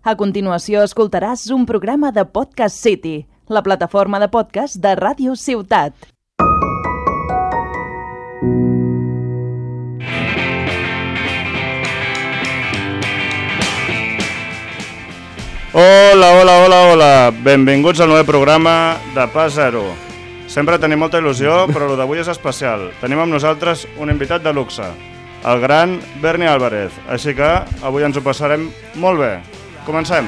A continuació escoltaràs un programa de Podcast City, la plataforma de podcast de Ràdio Ciutat. Hola, hola, hola, hola. Benvinguts al nou programa de Pas Zero. Sempre tenim molta il·lusió, però el d'avui és especial. Tenim amb nosaltres un invitat de luxe, el gran Berni Álvarez. Així que avui ens ho passarem molt bé. Comencem.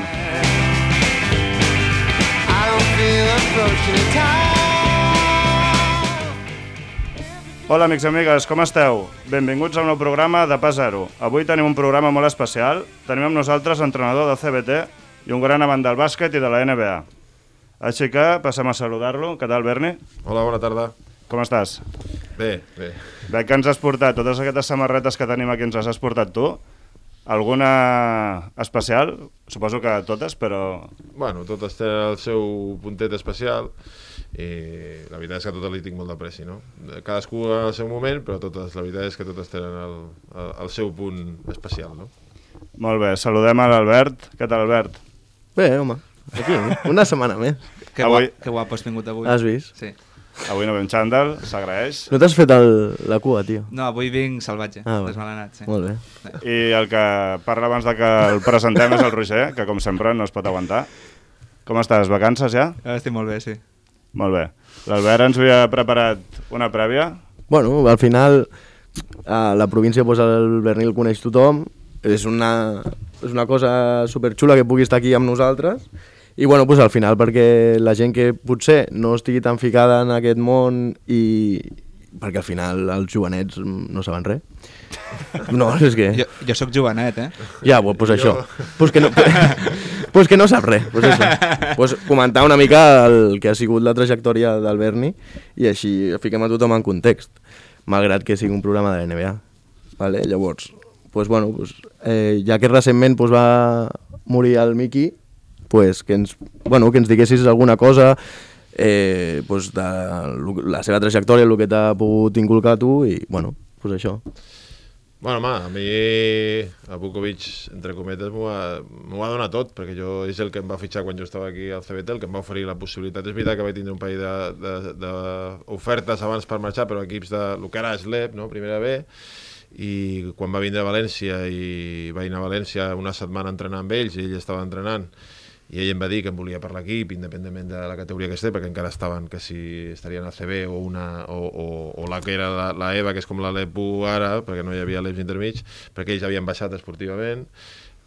Hola, amics i amigues, com esteu? Benvinguts a un nou programa de Pas Zero. Avui tenim un programa molt especial. Tenim amb nosaltres l'entrenador del CBT i un gran amant del bàsquet i de la NBA. Així que passem a saludar-lo. Què tal, Berni? Hola, bona tarda. Com estàs? Bé, bé. Bé, que ens has portat? Totes aquestes samarretes que tenim aquí ens les has portat tu? Alguna especial? Suposo que totes, però... Bueno, totes tenen el seu puntet especial i la veritat és que a totes li tinc molt d'apreci, no? Cadascú en el seu moment, però totes, la veritat és que totes tenen el, el, el seu punt especial, no? Molt bé, saludem a l'Albert. Què tal, Albert? Bé, home, aquí, una setmana més. Que, Avui- guap, que guapo has vingut avui. Has vist? Sí. Avui no veiem xandall, s'agraeix. No t'has fet el, la cua, tio? No, avui vinc salvatge, Ah, desmalanat, sí. Molt bé. I el que parla abans de que el presentem és el Roger, que com sempre no es pot aguantar. Com estàs? Vacances ja? Ara estic molt bé, sí. Molt bé. L'Albert ens havia preparat una prèvia. Bueno, al final, a la província pues, el Berni el coneix tothom, és una, és una cosa superxula que pugui estar aquí amb nosaltres, i bueno, pues, al final perquè la gent que potser no estigui tan ficada en aquest món i perquè al final els jovenets no saben res. No, és que... Jo, jo sóc jovenet, eh? Ja, pues, pues això. Pues que, no, pues que no sap res. Pues això. Pues comentar una mica el que ha sigut la trajectòria del Berni i així fiquem a tothom en context, malgrat que sigui un programa de la NBA. Vale? Llavors, pues, bueno, pues, eh, ja que recentment pues, va morir el Miki, pues, que, ens, bueno, que ens diguessis alguna cosa eh, pues, de la seva trajectòria, el que t'ha pogut inculcar tu i, bueno, pues això. Bueno, home, a mi a Vukovic, entre cometes, m'ho ha, ha donat tot, perquè jo és el que em va fitxar quan jo estava aquí al CBT, el que em va oferir la possibilitat. És veritat que vaig tindre un parell d'ofertes abans per marxar, però equips de lo que ara és l'EP, no? primera B, i quan va vindre a València i vaig anar a València una setmana a entrenar amb ells i ell estava entrenant i ell em va dir que em volia per l'equip independentment de la categoria que esté perquè encara estaven que si estarien a CB o, una, o, o, o la que era la, la EVA que és com la l'EPU ara perquè no hi havia l'EPS intermig perquè ells havien baixat esportivament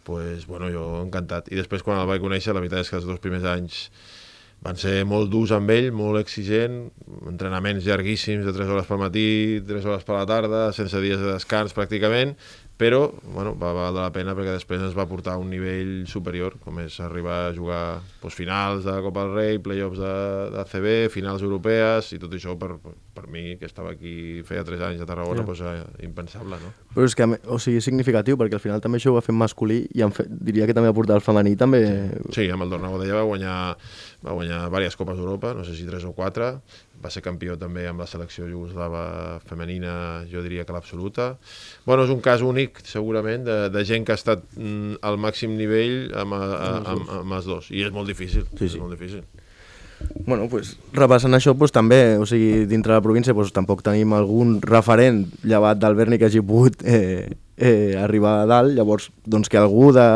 pues, bueno, jo encantat. I després quan el vaig conèixer la veritat és que els dos primers anys van ser molt durs amb ell, molt exigent, entrenaments llarguíssims de 3 hores pel matí, 3 hores per la tarda, sense dies de descans pràcticament, però bueno, va valer la pena perquè després ens va portar a un nivell superior, com és arribar a jugar doncs, finals de Copa del Rei, playoffs de, de CB, finals europees, i tot això per, per mi, que estava aquí feia 3 anys a Tarragona, Ja. doncs, eh, impensable, no? Però és que, o sigui, és significatiu, perquè al final també això ho va fer en masculí i en fe, diria que també va portar el femení, també... Sí, amb el Dorna Godella va guanyar, va guanyar diverses Copes d'Europa, no sé si tres o quatre, va ser campió també amb la selecció jugoslava femenina, jo diria que l'absoluta. Bueno, és un cas únic, segurament, de, de gent que ha estat mm, al màxim nivell amb, a, a, amb, amb els dos, i és molt difícil, Sí, sí. és molt difícil. Bueno, pues, repassant això, pues, també, o sigui, dintre de la província pues, tampoc tenim algun referent llevat del Berni que hagi pogut eh, eh, arribar a dalt, llavors doncs, que algú de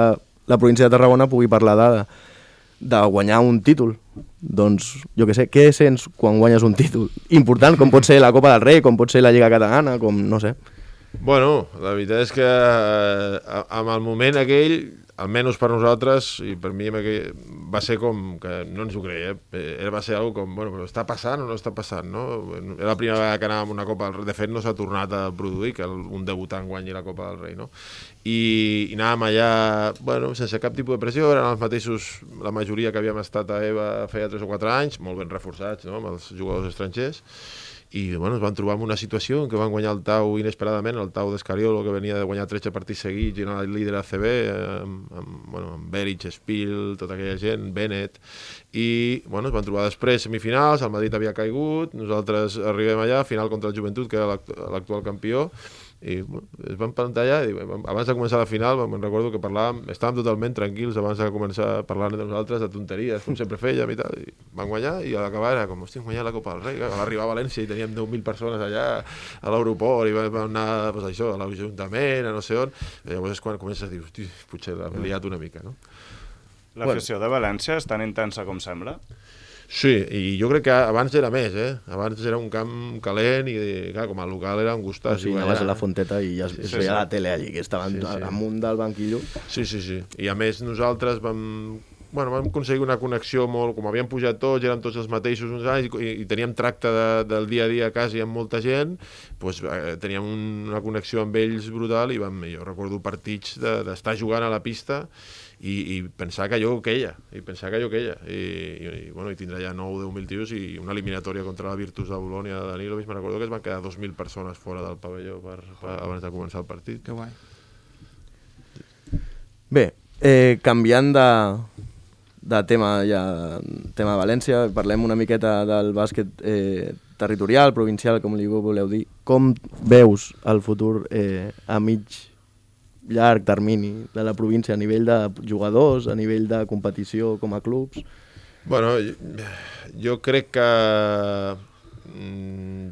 la província de Tarragona pugui parlar de, de guanyar un títol. Doncs, jo què sé, què sents quan guanyes un títol? Important, com pot ser la Copa del Rei, com pot ser la Lliga Catalana, com, no sé. Bueno, la veritat és que eh, amb el moment aquell, almenys per nosaltres, i per mi va ser com que no ens ho creia, eh, va ser algo com, bueno, però està passant o no està passant, no? Era la primera vegada que anàvem una Copa del Rei, de fet no s'ha tornat a produir que un debutant guanyi la Copa del Rei, no? I, i anàvem allà, bueno, sense cap tipus de pressió, eren els mateixos, la majoria que havíem estat a EVA feia 3 o 4 anys, molt ben reforçats, no?, amb els jugadors estrangers, i bueno, es van trobar en una situació en què van guanyar el Tau inesperadament, el Tau d'Escariolo, que venia de guanyar 13 partits seguits i el líder ACB, eh, amb, amb, bueno, amb Beric, Spiel, tota aquella gent, Bennett, i bueno, es van trobar després semifinals, el Madrid havia caigut, nosaltres arribem allà, final contra el Joventut, que era l'actu- l'actual campió, i bueno, es van plantar allà, i abans de començar la final, me'n recordo que parlàvem, estàvem totalment tranquils abans de començar a parlar de nosaltres de tonteries, com sempre fèiem i tal, i van guanyar, i a l'acabar era com, hosti, hem guanyat la Copa del Rei, va arribar a València i teníem 10.000 persones allà a l'aeroport, i vam anar pues, això, a l'Ajuntament, a no sé on, i llavors és quan comences a dir, hosti, potser l'hem liat una mica, no? L'afició de València és tan intensa com sembla? Sí, i jo crec que abans era més, eh? Abans era un camp calent i, clar, com a local era un gustàs. jugar anaves a allà. la fonteta i ja es, es sí, veia sí. la tele allí, que estaven Sí, sí, sí. sí. amunt del banquillo. Sí, sí, sí. I a més nosaltres vam, bueno, vam aconseguir una connexió molt... Com havíem pujat tots, érem tots els mateixos uns anys i, i teníem tracte de, del dia a dia quasi amb molta gent, doncs, eh, teníem un, una connexió amb ells brutal i vam, jo recordo partits de- d'estar de, jugant a la pista i, i pensar que jo queia, i pensar que jo queia. I, i, i, bueno, i tindrà ja 9 o 10.000 tios i una eliminatòria contra la Virtus de Bolònia de Danilovic, me'n recordo que es van quedar 2.000 persones fora del pavelló per, per, abans de començar el partit. Que guai. Bé, eh, canviant de, de tema ja, tema de València, parlem una miqueta del bàsquet eh, territorial, provincial, com li voleu dir. Com veus el futur eh, a mig llarg termini de la província a nivell de jugadors, a nivell de competició com a clubs? Bueno, jo, crec que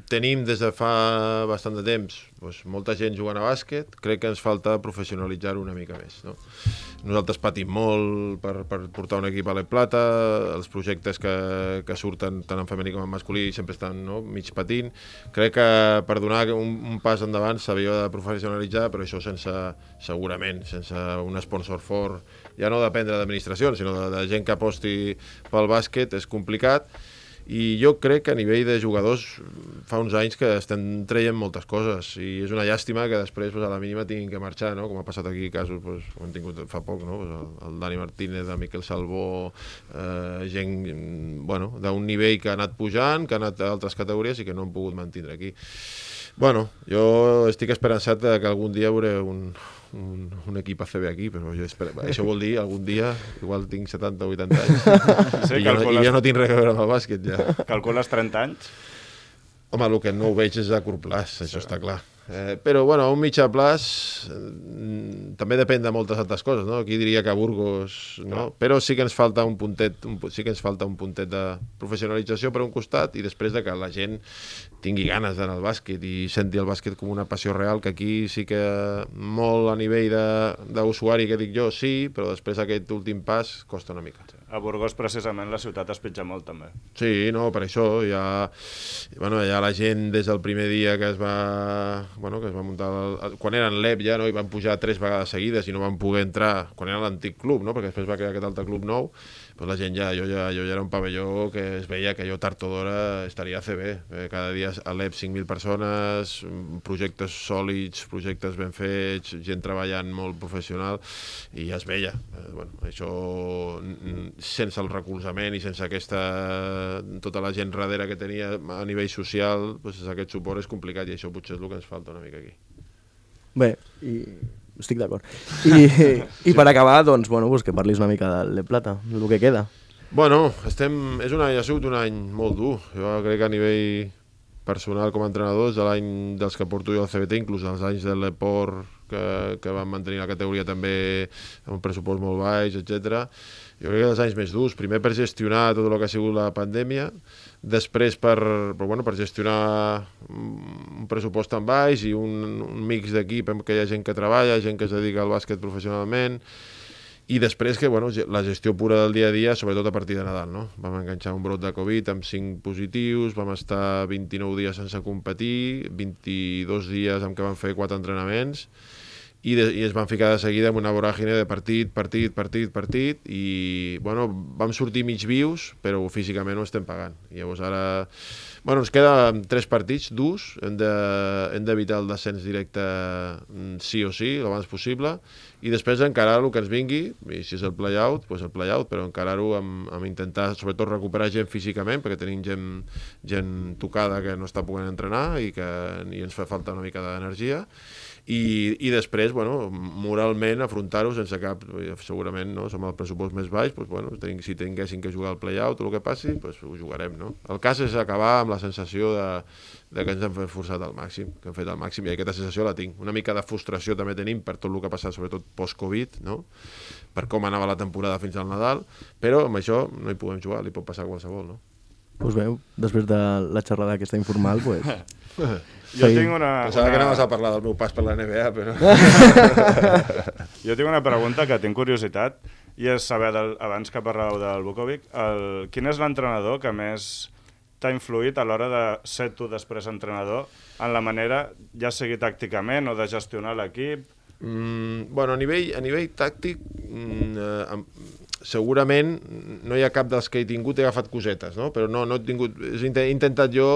tenim des de fa bastant de temps doncs, molta gent jugant a bàsquet, crec que ens falta professionalitzar-ho una mica més. No? Nosaltres patim molt per, per portar un equip a la Plata, els projectes que, que surten tant en femení com en masculí sempre estan no? mig patint. Crec que per donar un, un pas endavant s'havia de professionalitzar, però això sense, segurament, sense un sponsor fort, ja no dependre d'administracions, sinó de, de gent que aposti pel bàsquet, és complicat. I jo crec que a nivell de jugadors fa uns anys que estem traient moltes coses i és una llàstima que després pues, a la mínima tinguin que marxar, no? com ha passat aquí casos pues, com hem tingut fa poc, no? pues, el, el Dani Martínez, el Miquel Salvó, eh, gent bueno, d'un nivell que ha anat pujant, que ha anat a altres categories i que no han pogut mantindre aquí. Bueno, jo estic esperançat que algun dia veuré un, un, un equip ACB aquí, però jo espero, això vol dir algun dia, igual tinc 70 o 80 anys, Sí, i, jo, no- i calcules- jo no tinc res a veure amb el bàsquet ja. Calcules 30 anys? Home, el que no ho veig és a curt plaç, això està clar. Eh, però, bueno, a un mitjà plaç eh, també depèn de moltes altres coses, no? Aquí diria que a Burgos, no? Però sí que ens falta un puntet, un, sí que ens falta un puntet de professionalització per un costat i després de que la gent tingui ganes d'anar al bàsquet i senti el bàsquet com una passió real, que aquí sí que molt a nivell de- d'usuari, que dic jo, sí, però després aquest últim pas costa una mica. A Burgos, precisament, la ciutat es pitja molt, també. Sí, no, per això ha, bueno, ha la gent des del primer dia que es va, bueno, que es va muntar, el, quan eren l'EP ja, no, i van pujar tres vegades seguides i no van poder entrar, quan era l'antic club, no, perquè després va crear aquest altre club nou, doncs la gent ja, jo ja, jo ja era un pavelló que es veia que jo tard o d'hora estaria a CB, eh, cada dia a l'EP 5.000 persones, projectes sòlids, projectes ben fets, gent treballant molt professional, i ja es veia. Eh, bueno, això sense el recolzament i sense aquesta tota la gent darrere que tenia a nivell social, doncs aquest suport és complicat i això potser és el que ens falta una mica aquí. Bé, i estic d'acord. I, I per acabar, doncs, bueno, pues que parlis una mica del Le Plata, del que queda. Bueno, estem, és un any, ha sigut un any molt dur. Jo crec que a nivell personal com a entrenador, és de l'any dels que porto jo al CBT, inclús els anys de l'Eport que, que van mantenir la categoria també amb un pressupost molt baix, etc. Jo crec que els anys més durs, primer per gestionar tot el que ha sigut la pandèmia, després per, però bueno, per gestionar un pressupost tan baix i un, un mix d'equip amb què hi ha gent que treballa, gent que es dedica al bàsquet professionalment, i després que, bueno, la gestió pura del dia a dia, sobretot a partir de Nadal, no? Vam enganxar un brot de Covid amb 5 positius, vam estar 29 dies sense competir, 22 dies en què vam fer 4 entrenaments, i, de, i es van ficar de seguida amb una voràgine de partit, partit, partit, partit, i, bueno, vam sortir mig vius, però físicament no estem pagant. I llavors ara... Bueno, ens queden tres partits durs, hem de- d'evitar el descens directe mm, sí o sí, el abans possible, i després encarar el que ens vingui, i si és el play-out, doncs el play-out, però encarar-ho amb, amb intentar, sobretot, recuperar gent físicament, perquè tenim gent, gent tocada que no està podent entrenar i que i ens fa falta una mica d'energia, i, i després, bueno, moralment afrontar-ho sense cap, segurament no, som el pressupost més baix, doncs, bueno, si tinguéssim que jugar al play-out o el que passi, doncs, ho jugarem. No? El cas és acabar amb la sensació de, de que ens hem forçat al màxim, que hem fet al màxim, i aquesta sensació la tinc. Una mica de frustració també tenim per tot el que ha passat, sobretot post-Covid, no? per com anava la temporada fins al Nadal, però amb això no hi podem jugar, li pot passar a qualsevol. No? Us veu, després de la xerrada aquesta informal, pues, Jo Sí. tinc una... Pensava una... que anaves a parlar del meu pas per la NBA, però... Jo tinc una pregunta que tinc curiositat i és saber, del, abans que parlàveu del Bukovic, el, quin és l'entrenador que més t'ha influït a l'hora de ser tu després entrenador en la manera, ja sigui tàcticament o de gestionar l'equip? Mm, bueno, a nivell, a nivell tàctic, mm, eh, segurament no hi ha cap dels que he tingut, he agafat cosetes, no? però no, no he tingut... He inte- he intentat jo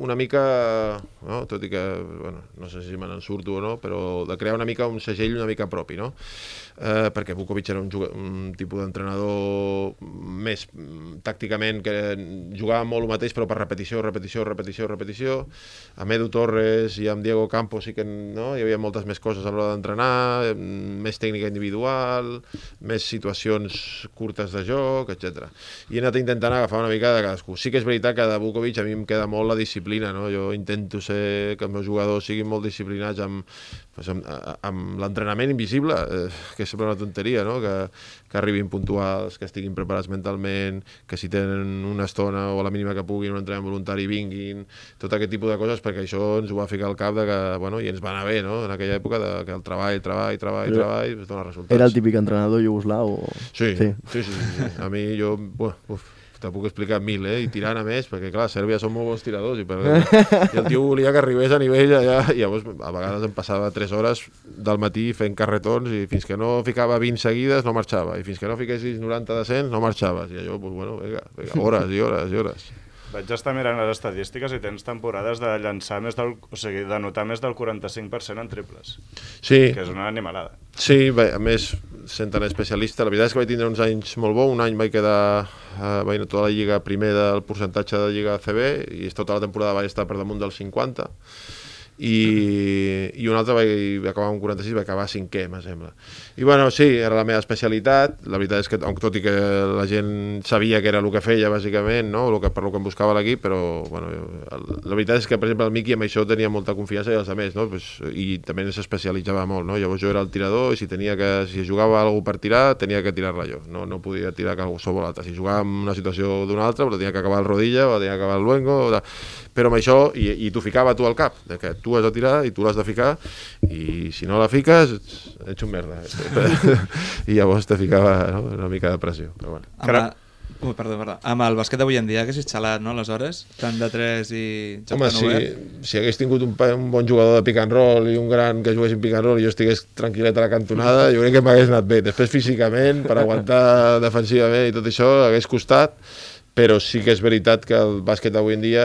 una mica, no? tot i que, bueno, no sé si me n'en surto o no, però de crear una mica un segell una mica propi, no? Eh, perquè Vukovic era un, un tipus d'entrenador més mm, tàcticament que jugava molt el mateix però per repetició, repetició, repetició, repetició amb Edu Torres i amb Diego Campos sí que no? hi havia moltes més coses a l'hora d'entrenar mm, més tècnica individual més situacions curtes de joc, etc. I he anat intentant agafar una mica de cadascú. Sí que és veritat que de Vukovic a mi em queda molt la disciplina, no? Jo intento ser que els meus jugadors siguin molt disciplinats amb, pues amb, amb l'entrenament invisible, eh, que sembla una tonteria, no? que, que arribin puntuals, que estiguin preparats mentalment, que si tenen una estona o a la mínima que puguin un entrenament voluntari vinguin, tot aquest tipus de coses, perquè això ens ho va ficar al cap de que, bueno, i ens va anar bé, no? en aquella època, de, que el treball, treball, treball, Era- treball, pues, dona resultats. era el típic entrenador iugoslau? O... Sí, sí. sí, sí, sí, sí. A mi jo, bueno, uf, te puc explicar mil, eh? I tirant a més, perquè clar, Sèrbia són molt bons tiradors i, per... i el tio volia que arribés a nivell allà, i llavors a vegades em passava 3 hores del matí fent carretons i fins que no ficava 20 seguides no marxava, i fins que no fiquessis 90 de 100 no marxaves, i allò, pues, bueno, vinga, vinga, hores i hores i hores. Vaig estar mirant les estadístiques i tens temporades de llançar més del... O sigui, de notar més del 45% en triples, Sí, que és una animalada. Sí, bé, a més, sent tan especialista, la veritat és que vaig tindre uns anys molt bo, un any vaig quedar, eh, vaig anar tota la lliga primer del percentatge de lliga CB i tota la temporada vaig estar per damunt del 50 i, i un altre vaig acabar amb 46 vaig acabar cinquè, me sembla. I bueno, sí, era la meva especialitat, la veritat és que, tot i que la gent sabia que era el que feia, bàsicament, no? el que, per lo que em buscava l'equip, però bueno, el, la veritat és que, per exemple, el Miqui amb això tenia molta confiança i els altres, no? pues, i també s'especialitzava molt, no? llavors jo era el tirador i si tenia que, si jugava algú per tirar, tenia que tirar-la jo, no, no podia tirar qualsevol altre, si jugava en una situació d'una altra, però tenia que acabar el rodilla, o tenia que acabar el luengo, o però amb això, i, i t'ho ficava tu al cap, de que tu has de tirar i tu l'has de ficar, i si no la fiques, ets, un merda. I llavors te ficava no? una mica de pressió, però bueno. La... Ui, perdó, perdó. Amb el bàsquet d'avui en dia haguessis xalat, no, aleshores? Tant de 3 i joc Home, si, si hagués tingut un, un bon jugador de pick and roll i un gran que jugués en pick and roll i jo estigués tranquil·let a la cantonada, jo crec que m'hagués anat bé. Després, físicament, per aguantar defensivament i tot això, hagués costat, però sí que és veritat que el bàsquet d'avui en dia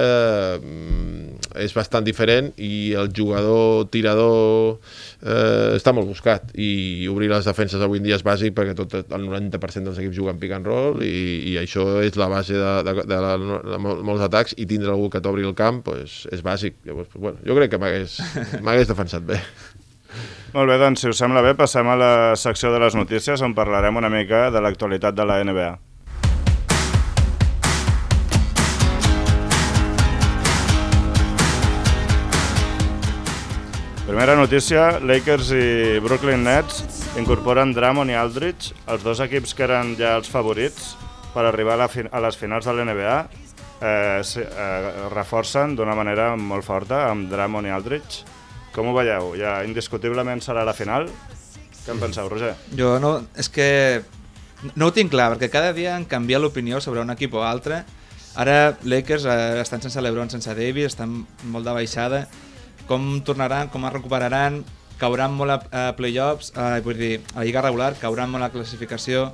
mm, és bastant diferent i el jugador tirador eh, està molt buscat i obrir les defenses avui en dia és bàsic perquè tot el 90% dels equips juguen pick and roll i, i això és la base de, de, de, la, de mol- molts atacs i tindre algú que t'obri el camp pues, és bàsic. Llavors, pues, bueno, jo crec que m'hagués defensat bé. Molt bé, doncs, si us sembla bé, passem a la secció de les notícies on parlarem una mica de l'actualitat de la NBA. Primera notícia, Lakers i Brooklyn Nets incorporen Drummond i Aldridge, els dos equips que eren ja els favorits per arribar a, a les finals de l'NBA, eh, eh, reforcen d'una manera molt forta amb Drummond i Aldridge. Com ho veieu? Ja indiscutiblement serà la final? Què en penseu, Roger? Jo no... És que no ho tinc clar, perquè cada dia em canvia l'opinió sobre un equip o altre. Ara Lakers eh, estan sense LeBron, sense Davis, estan molt de baixada. Com tornaran, com es recuperaran, cauran molt a, a playoffs, eh, vull dir, a la lliga regular, cauran molt a la classificació,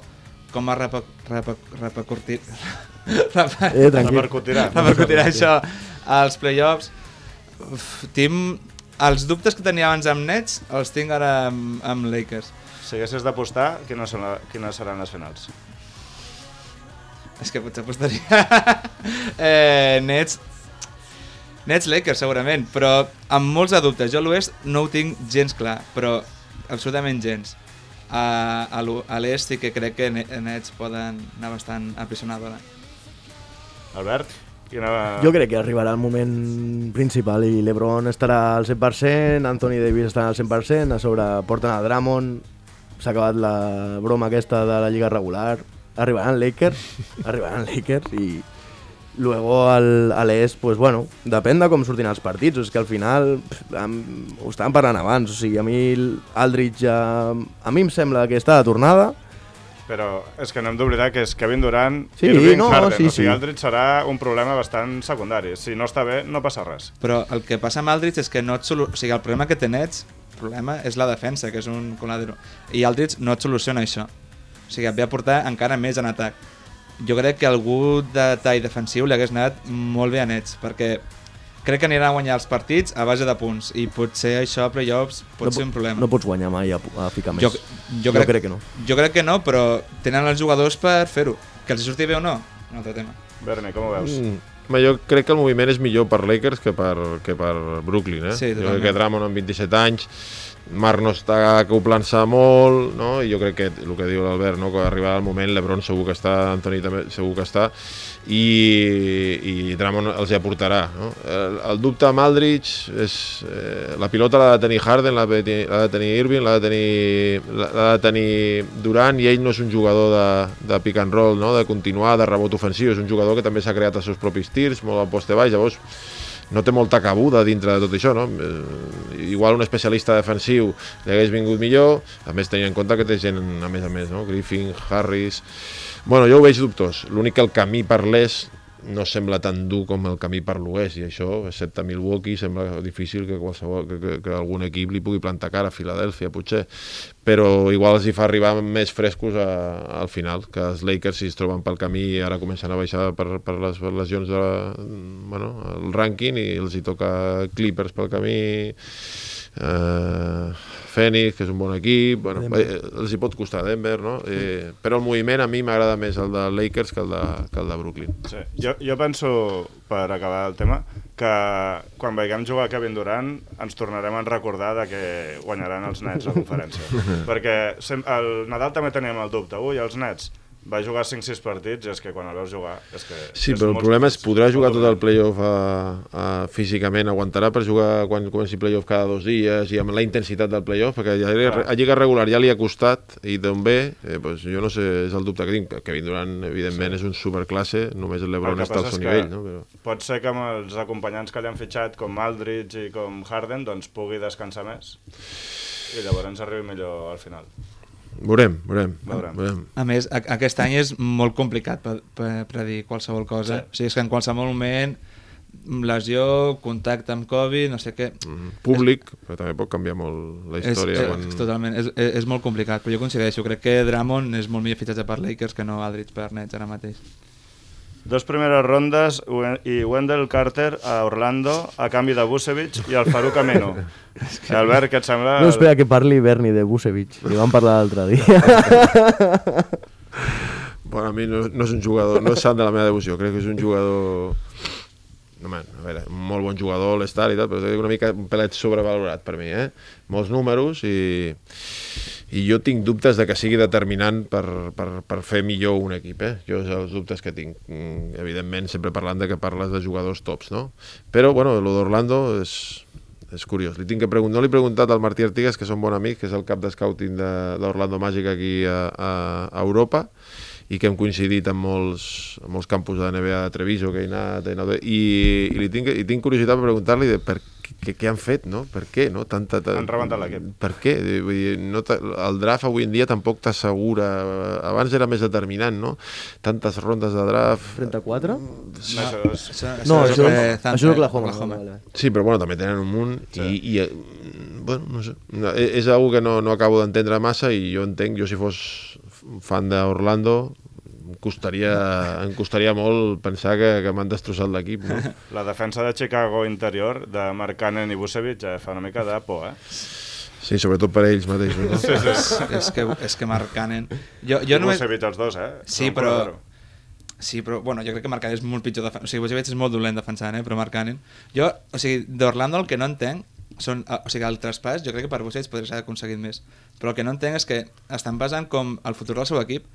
com es reper, reper, repercutir... reper, Eh, tranquil. Repercutirà. repercutirà això als playoffs. Uf, tinc... Els dubtes que tenia abans amb Nets els tinc ara amb, amb Lakers. Si haguessis d'apostar, quines, són la, quines seran les finals? És que potser apostaria... eh, Nets... Nets Lakers, segurament, però amb molts de dubtes. Jo a l'oest no ho tinc gens clar, però absolutament gens. A, a l'est sí que crec que Ne- Nets poden anar bastant a pisonadora. Albert? Quina... Jo crec que arribarà el moment principal i l'Ebron estarà al 100%, Anthony Davis estarà al 100%, a sobre porten a Drummond, s'ha acabat la broma aquesta de la lliga regular, arribaran Lakers, arribaran Lakers i luego al, a l'est, pues bueno, depèn de com surtin els partits, és que al final pff, am, ho estàvem parlant abans, o sigui, a mi Aldridge, a, a mi em sembla que està de tornada, Però és que no hem d'oblidar que és Kevin Durant Sí, i Irving no, Harden. sí, o sigui, sí. Aldridge serà un problema bastant secundari. Si no està bé, no passa res. Però el que passa amb Aldridge és que no et solu... o sigui, el problema que té Nets, problema és la defensa, que és un coladero. I Aldridge no et soluciona això. O sigui, et ve a portar encara més en atac. Jo crec que algú de tall defensiu li hagués anat molt bé a Nets, perquè crec que anirà a guanyar els partits a base de punts, i potser això a playoffs pot no, ser un problema. no pots guanyar mai a, a ficar més. jo, jo, crec, crec que no. Jo crec que no, però tenen els jugadors per fer-ho. Que els hi surti bé o no, un altre tema. Berni, com ho veus? Mm. Home, jo crec que el moviment és millor per Lakers que per, que per Brooklyn, eh? Sí, jo crec que Drummond amb 27 anys, Marc no està acoplant-se molt, no? i jo crec que el que diu l'Albert, no? que arribarà el moment, l'Ebron segur que està, Anthony també segur que està, i, i Drummond els hi aportarà. No? El, el dubte amb Aldridge és... Eh, la pilota l'ha de tenir Harden, l'ha de, de tenir Irving, l'ha de tenir, de tenir Durant, i ell no és un jugador de, de pick and roll, no? de continuar, de rebot ofensiu, és un jugador que també s'ha creat els seus propis tirs, molt al poste baix, llavors no té molta cabuda dintre de tot això, no? Eh, igual un especialista defensiu li hagués vingut millor, a més tenint en compte que té gent, a més a més, no? Griffin, Harris... Bueno, jo ho veig dubtós. L'únic que el camí per l'est no sembla tan dur com el camí per l'oest i això, excepte Milwaukee, sembla difícil que, qualsevol, que, que, que algun equip li pugui plantar cara a Filadèlfia, potser. Però igual els hi fa arribar més frescos a, al final, que els Lakers si es troben pel camí i ara comencen a baixar per, per les lesions de la, bueno, el rànquing i els hi toca Clippers pel camí eh, Phoenix, que és un bon equip bueno, eh, els hi pot costar Denver no? eh, però el moviment a mi m'agrada més el de Lakers que el de, que el de Brooklyn Sí. Jo, jo penso, per acabar el tema, que quan veiem jugar Kevin Durant ens tornarem a recordar de que guanyaran els Nets la conferència. Perquè el Nadal també teníem el dubte, ui, els Nets va jugar 5-6 partits i és que quan el veus jugar... És que Sí, és però el problema és podrà jugar tot el playoff a, a, físicament, aguantarà per jugar quan comenci playoff cada dos dies i amb la intensitat del playoff, perquè ja, Clar. a Lliga regular ja li ha costat i d'on ve, eh, doncs jo no sé, és el dubte que tinc. Kevin Durant, evidentment, sí. és un superclasse, només el El Lebron que està al seu nivell, no? Però... Pot ser que amb els acompanyants que li han fitxat, com Aldridge i com Harden, doncs pugui descansar més i llavors arribi millor al final. Veurem, veurem. Veurem. veurem. A més, a aquest any és molt complicat per, per predir qualsevol cosa. Sí. O sigui, és que en qualsevol moment lesió, contacte amb Covid, no sé què... Mm, Públic, però també pot canviar molt la història. és, quan... és, totalment, és, és, és molt complicat, però jo coincideixo. Crec que Drummond és molt millor fitxatge per Lakers que no Aldridge per Nets ara mateix. Dos primeres rondes i Wendell Carter a Orlando a canvi de Vucevic i el Farouk Amino. Albert, què et sembla? No, espera que parli Berni de Vucevic, li vam parlar l'altre dia. Bueno, a mi no, no és un jugador, no és sant de la meva devoció, crec que és un jugador... No, man, a veure, un molt bon jugador, l'estar i tal, però una mica un pelet sobrevalorat per mi, eh? Molts números i, i jo tinc dubtes de que sigui determinant per, per, per fer millor un equip, eh? Jo els dubtes que tinc. Mm, Evidentment, sempre parlant de que parles de jugadors tops, no? Però, bueno, lo d'Orlando és, és curiós. Li tinc que preguntar, no li he preguntat al Martí Artigas, que són bon amics, que és el cap de scouting d'Orlando Magic aquí a, a, Europa, i que hem coincidit en molts, en molts campus de NBA de Treviso que he anat, he anat i, i, li tinc, i tinc curiositat per preguntar-li de per què, què han fet, no? Per què, no? Tanta, ta... Han rebentat l'equip. Per què? Vull dir, no el draft avui en dia tampoc t'assegura... Abans era més determinant, no? Tantes rondes de draft... 34? No, això és... Això, No, això, eh, és Oklahoma. Oklahoma. Vale. Sí, però bueno, també tenen un munt sí. i, i eh, bueno, no sé, no, és, és algo que no, no acabo d'entendre massa i jo entenc, jo si fos fan d'Orlando costaria, em costaria molt pensar que, que m'han destrossat l'equip, no? La defensa de Chicago interior de Mark Cannon i Vucevic ja fa una mica de por, eh? Sí, sobretot per ells mateixos, no? és, és, que, és que Mark Cannon... Jo, jo només... Vucevic els dos, eh? Sí, però col·laborador. Sí, però bueno, jo crec que Markkanen és molt pitjor defensant. O sigui, Vucevic és molt dolent defensant, eh? però Markkanen... Jo, o sigui, d'Orlando el que no entenc són, eh, o sigui, el traspàs, jo crec que per Vucevic podria ser aconseguit més. Però el que no entenc és que estan basant com el futur del seu equip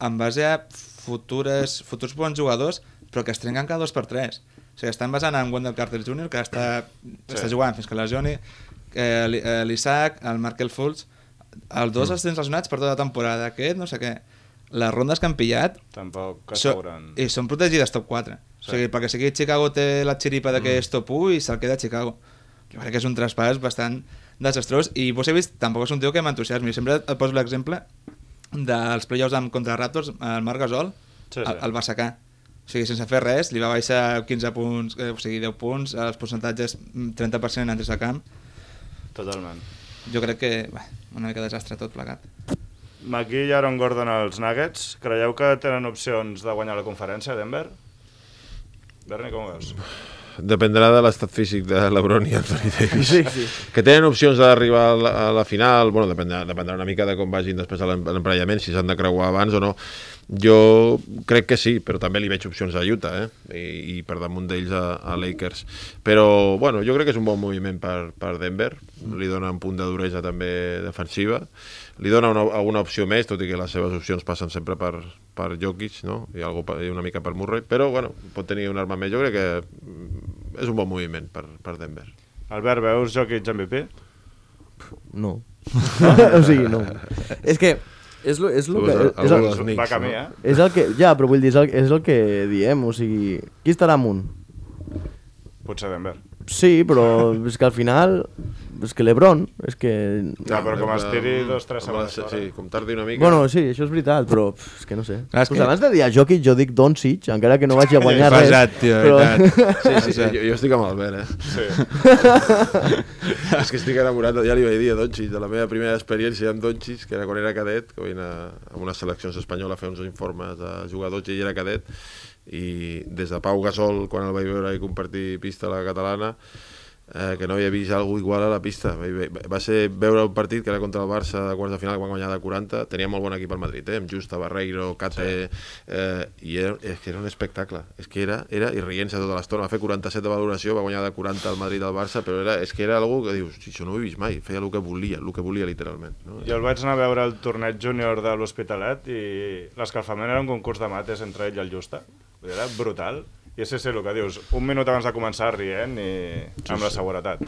en base a futures, futurs bons jugadors, però que es trenquen cada dos per tres. O sigui, estan basant en Wendell Carter Jr., que està, sí. està jugant fins que lesioni, eh, Li- eh, l'Isaac, el Markel Fultz, els dos els tens lesionats per tota la temporada, aquest no sé què. Les rondes que han pillat Tampoc so, i són protegides top 4. Sí. O sigui, perquè sigui Chicago té la xiripa de que és top 1 i se'l queda a Chicago. Jo crec que és un traspàs bastant desastrós i Vucevic tampoc és un tio que m'entusiasmi. Sempre et poso l'exemple dels playoffs amb contra Raptors, el Marc Gasol, Sí, sí. el, el va sacar. O sigui, sense fer res, li va baixar 15 punts, eh, o sigui, 10 punts, els percentatges mm, 30% en tres de camp. Totalment. Jo crec que, bé, una mica desastre tot plegat. McGee i Aaron Gordon als Nuggets. Creieu que tenen opcions de guanyar la conferència, Denver? Berni, com ho veus? Dependrà de l'estat físic de l'Ebron i Anthony Davis. Sí, sí. Que tenen opcions d'arribar a, la, a la final, bueno, dependrà, dependrà una mica de com vagin després a a l'emparellament, si s'han de creuar abans o no. Jo crec que sí, però també li veig opcions a Utah, eh? I, i per damunt d'ells a, a Lakers. Però, bueno, jo crec que és un bon moviment per, per Denver, li dona un punt de duresa també defensiva, li dona una, una opció més, tot i que les seves opcions passen sempre per, per Jokic, no? I, algo, i una mica per Murray, però, bueno, pot tenir un arma més. Jo crec que és un bon moviment per, per Denver. Albert, veus Jokic MVP? No. o sigui, no. És que... És, lo, és, lo que, és, el, dels Knicks, Va camí, no? eh? és el que... Ja, però vull dir, és el, és el que diem, o sigui... Qui estarà amunt? Potser Denver. Sí, però és que al final... És que l'Ebron, és que... Ja, però com es tiri dos, tres segons Sí, com tardi una mica. Bueno, sí, això és veritat, però pff, és que no sé. Clar, és pues que- abans de dir a Jokic, jo dic Doncic, encara que no vagi a guanyar res. Pesat, tio, però... veritat. Sí, sí, sí, jo, jo estic amb Albert, eh? Sí. és que estic enamorat, ja li vaig dir a Doncic, de la meva primera experiència amb Doncic, que era quan era cadet, que vaig anar a unes seleccions espanyoles a fer uns informes de jugadors i ell era cadet, i des de Pau Gasol, quan el vaig veure i compartir pista a la catalana, eh, que no havia vist alguna igual a la pista. Va, ser veure un partit que era contra el Barça de quarts de final, que van guanyar de 40. Tenia molt bon equip al Madrid, eh? amb Justa, Barreiro, Cate... Eh, I era, és que era un espectacle. És que era, era i rient-se tota l'estona. Va fer 47 de valoració, va guanyar de 40 al Madrid al Barça, però era, és que era algú que dius, "Si això no ho he vist mai. Feia el que volia, el que volia literalment. No? Jo el vaig anar a veure al torneig júnior de l'Hospitalet i l'escalfament era un concurs de mates entre ell i el Justa. Era brutal. I és sí, el que dius, un minut abans de començar rient i amb la seguretat.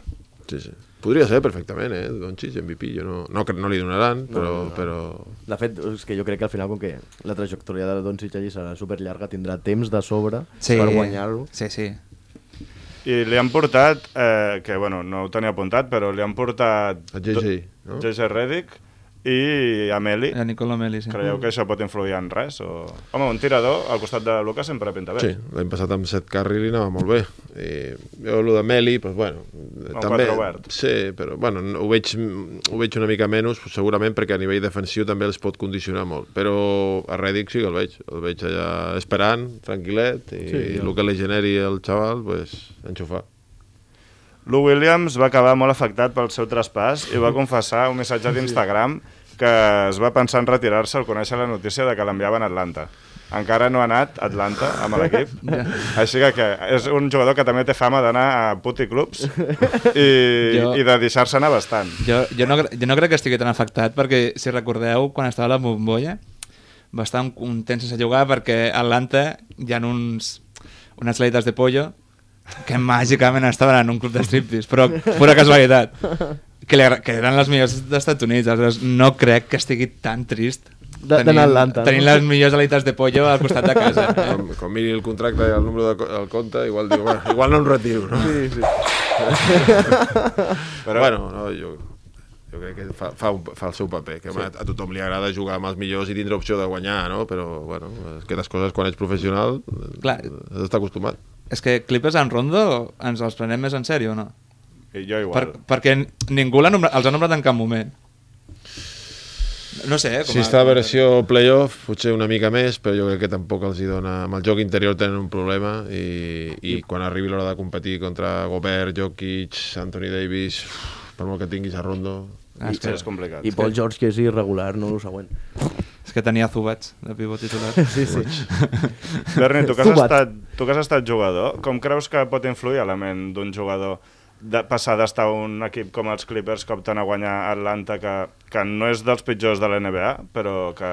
Sí, sí. Podria ser perfectament, eh? Doncic, MVP, jo no, no, no li donaran, però... No, no, no. però... De fet, és que jo crec que al final, com que la trajectòria de Doncic allí serà superllarga, tindrà temps de sobre per guanyar-lo. Sí, sí. I li han portat, eh, que bueno, no ho tenia apuntat, però li han portat... El JJ, no? JJ Redick i Ameli. El Nicola Meli, sí. Creieu que això pot influir en res? O... Home, un tirador al costat de Lucas sempre pinta bé. Sí, l'any passat amb Seth Curry li anava molt bé. I jo, el de Meli, doncs, bueno, Un també... quatre obert. Sí, però bueno, no- ho, veig, ho veig una mica menys, pues, segurament perquè a nivell defensiu també els pot condicionar molt. Però a Redick sí que el veig. El veig allà esperant, tranquil·let, i sí, el que li generi el xaval, pues, enxufar. Lou Williams va acabar molt afectat pel seu traspàs i va confessar un missatge d'Instagram que es va pensar en retirar-se al conèixer la notícia de que l'enviaven a Atlanta. Encara no ha anat a Atlanta amb l'equip, així que, que és un jugador que també té fama d'anar a puticlubs i, Jo- i de deixar-se anar bastant. Jo, jo, no, jo no crec que estigui tan afectat perquè, si recordeu, quan estava a la bombolla va estar un, un temps sense jugar perquè a Atlanta hi ha uns, unes leites de pollo que màgicament estaven en un club de striptease, però pura casualitat. Que, li, que eren les millors dels Estats Units, aleshores no crec que estigui tan trist De- Atlanta, no? tenint les millors alites de pollo al costat de casa. Eh? Quan, quan miri el contracte i el número de, del compte, igual diu, bueno, igual no em retiro, no? Sí, sí. Però bueno, no, jo, jo crec que fa, fa, un, fa el seu paper, que sí. a, a tothom li agrada jugar amb els millors i tindre opció de guanyar, no? Però, bueno, aquestes coses quan ets professional Clar. has d'estar acostumat. És que Clippers en Rondo ens els prenem més en sèrio no? I jo Per, igual. perquè ningú l'ha nombrat, els ha nombrat en cap moment. No sé, eh? Si està a versió playoff, potser una mica més, però jo crec que tampoc els hi dona... Amb el joc interior tenen un problema i, i quan arribi l'hora de competir contra Gobert, Jokic, Anthony Davis, per molt que tinguis a Rondo... Ah, és que, és complicat. I Paul George, que és irregular, no el següent. Que tenia Zubats de pivot titular. Sí, sí. Berni, tu que, has estat, tu que has estat jugador, com creus que pot influir a la ment d'un jugador de passar d'estar un equip com els Clippers que opten a guanyar Atlanta, que, que no és dels pitjors de la NBA, però que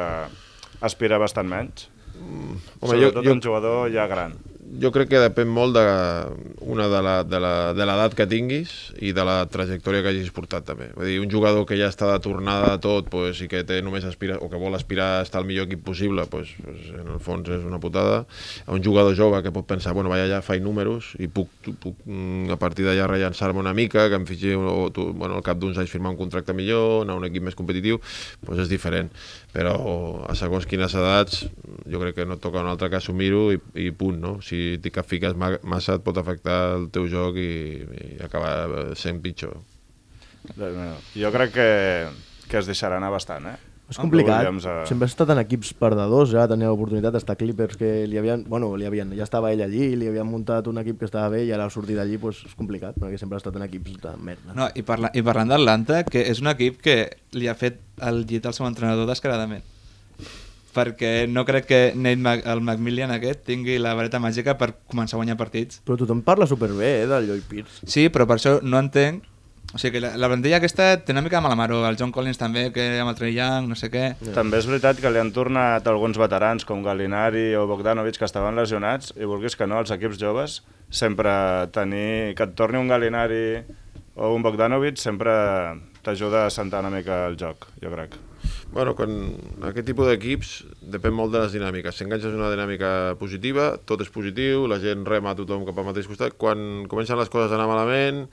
aspira bastant menys? Home, Home, jo, Sobretot jo, un jugador ja gran. Jo crec que depèn molt de, una de la- de la- de l'edat que tinguis i de la trajectòria que hagis portat també. Vull dir, un jugador que ja està de tornada de tot pues, i que té només aspira, o que vol aspirar a estar al millor equip possible, pues, pues, en el fons és una putada. A un jugador jove que pot pensar, bueno, vaja, ja faig números i puc, puc mm, a partir d'allà rellançar-me una mica, que em fitxi o, tu, bueno, al cap d'uns anys firmar un contracte millor, anar a un equip més competitiu, pues és diferent. Però a segons quines edats jo crec que no toca un altre que assumir-ho i, i punt, no? Si t'hi fiques ma- massa et pot afectar el teu joc i, i acabar sent pitjor. Jo crec que, que es deixarà anar bastant, eh? És complicat. Williams, eh? Sempre ha estat en equips perdedors, ja tenia l'oportunitat d'estar Clippers que li havien, bueno, li havien, ja estava ell allí, li havien muntat un equip que estava bé i ara sortir d'allí pues, és complicat, perquè sempre ha estat en equips de merda. No, i, parla, i parlant d'Atlanta, que és un equip que li ha fet el llit al seu entrenador descaradament. Perquè no crec que Nate Mac, el Macmillan aquest tingui la vareta màgica per començar a guanyar partits. Però tothom parla superbé eh, del Lloyd Pierce. Sí, però per això no entenc... O sigui, que la, la plantilla aquesta té una mica de mala mare. El John Collins també, que amb el Trey Young, no sé què... També és veritat que li han tornat alguns veterans com Galinari o Bogdanovic que estaven lesionats i vulguis que no, els equips joves sempre tenir... que et torni un Galinari o un Bogdanovic sempre t'ajuda a sentar una mica el joc, jo crec. Bueno, quan aquest tipus d'equips depèn molt de les dinàmiques. Si enganxes una dinàmica positiva, tot és positiu, la gent rema a tothom cap al mateix costat. Quan comencen les coses a anar malament,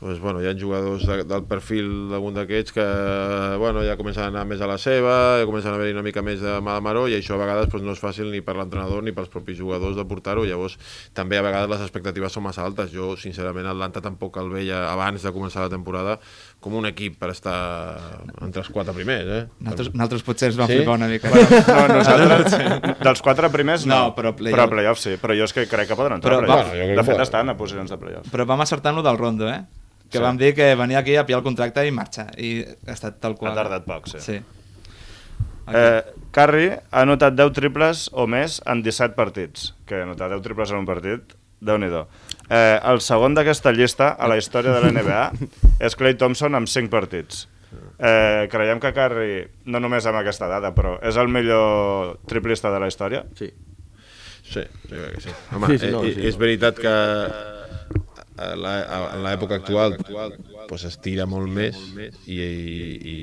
doncs, bueno, hi ha jugadors de, del perfil d'algun d'aquests que bueno, ja comencen a anar més a la seva, ja comencen a haver una mica més de mal maró i això a vegades doncs, no és fàcil ni per l'entrenador ni pels propis jugadors de portar-ho. Llavors, també a vegades les expectatives són massa altes. Jo, sincerament, Atlanta tampoc el veia abans de començar la temporada com un equip per estar entre els quatre primers, eh? Nosaltres, nosaltres potser ens vam Sí? flipar una mica. No, nosaltres, dels quatre primers no, No, però playoff. però playoff sí, però jo és que crec que poden entrar Però a va- playoff. Bueno, de fet va. estan a posicions de playoff. Però vam acertar en lo del Rondo, eh? Que Sí. vam dir que venia aquí a pillar el contracte i marxar. I ha estat tal qual. Ha tardat poc, sí. Sí. Eh, Curry ha anotat 10 triples o més en 17 partits. Que anotar 10 triples en un partit, déu nhi eh, El segon d'aquesta llista a la història de la NBA és Clay Thompson amb 5 partits. Eh, creiem que Curry, no només amb aquesta data, però és el millor triplista de la història? Sí. Sí, jo crec que sí. Home, Sí, sí, no, eh, sí, és no. veritat que en l'època actual pues, es tira molt més i, i, i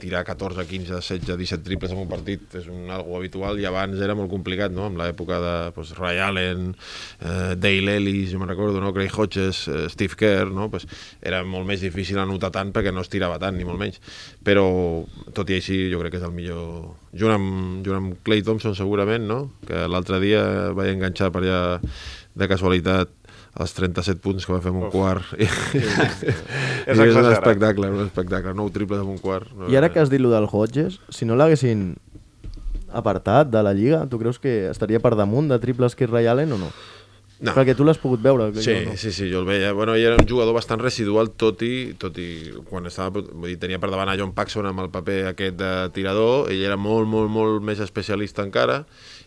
tirar 14, 15, 16, 17 triples en un partit és un algo habitual i abans era molt complicat, no? Amb l'època de pues, Ray Allen, eh, Dale Ellis, jo me'n recordo, no? Craig Hodges, eh, Steve Kerr, no? Pues, era molt més difícil anotar tant perquè no es tirava tant, ni molt menys. Però, tot i així, jo crec que és el millor... Junt amb, junt amb Clay Thompson, segurament, no? Que l'altre dia vaig enganxar per allà de casualitat els 37 punts que va fer en un quart. I, I és un exagerat. espectacle, un espectacle. 9 triples en un quart. No, I ara que has dit lo del Hodges, si no l'haguessin apartat de la Lliga, tu creus que estaria per damunt de triples que Ray Allen o no? No. Perquè tu l'has pogut veure. Sí, jo no. sí, sí, jo el veia. Bueno, ell era un jugador bastant residual, tot i, tot i quan estava, vull dir, tenia per davant a John Paxson amb el paper aquest de tirador, ell era molt, molt, molt més especialista encara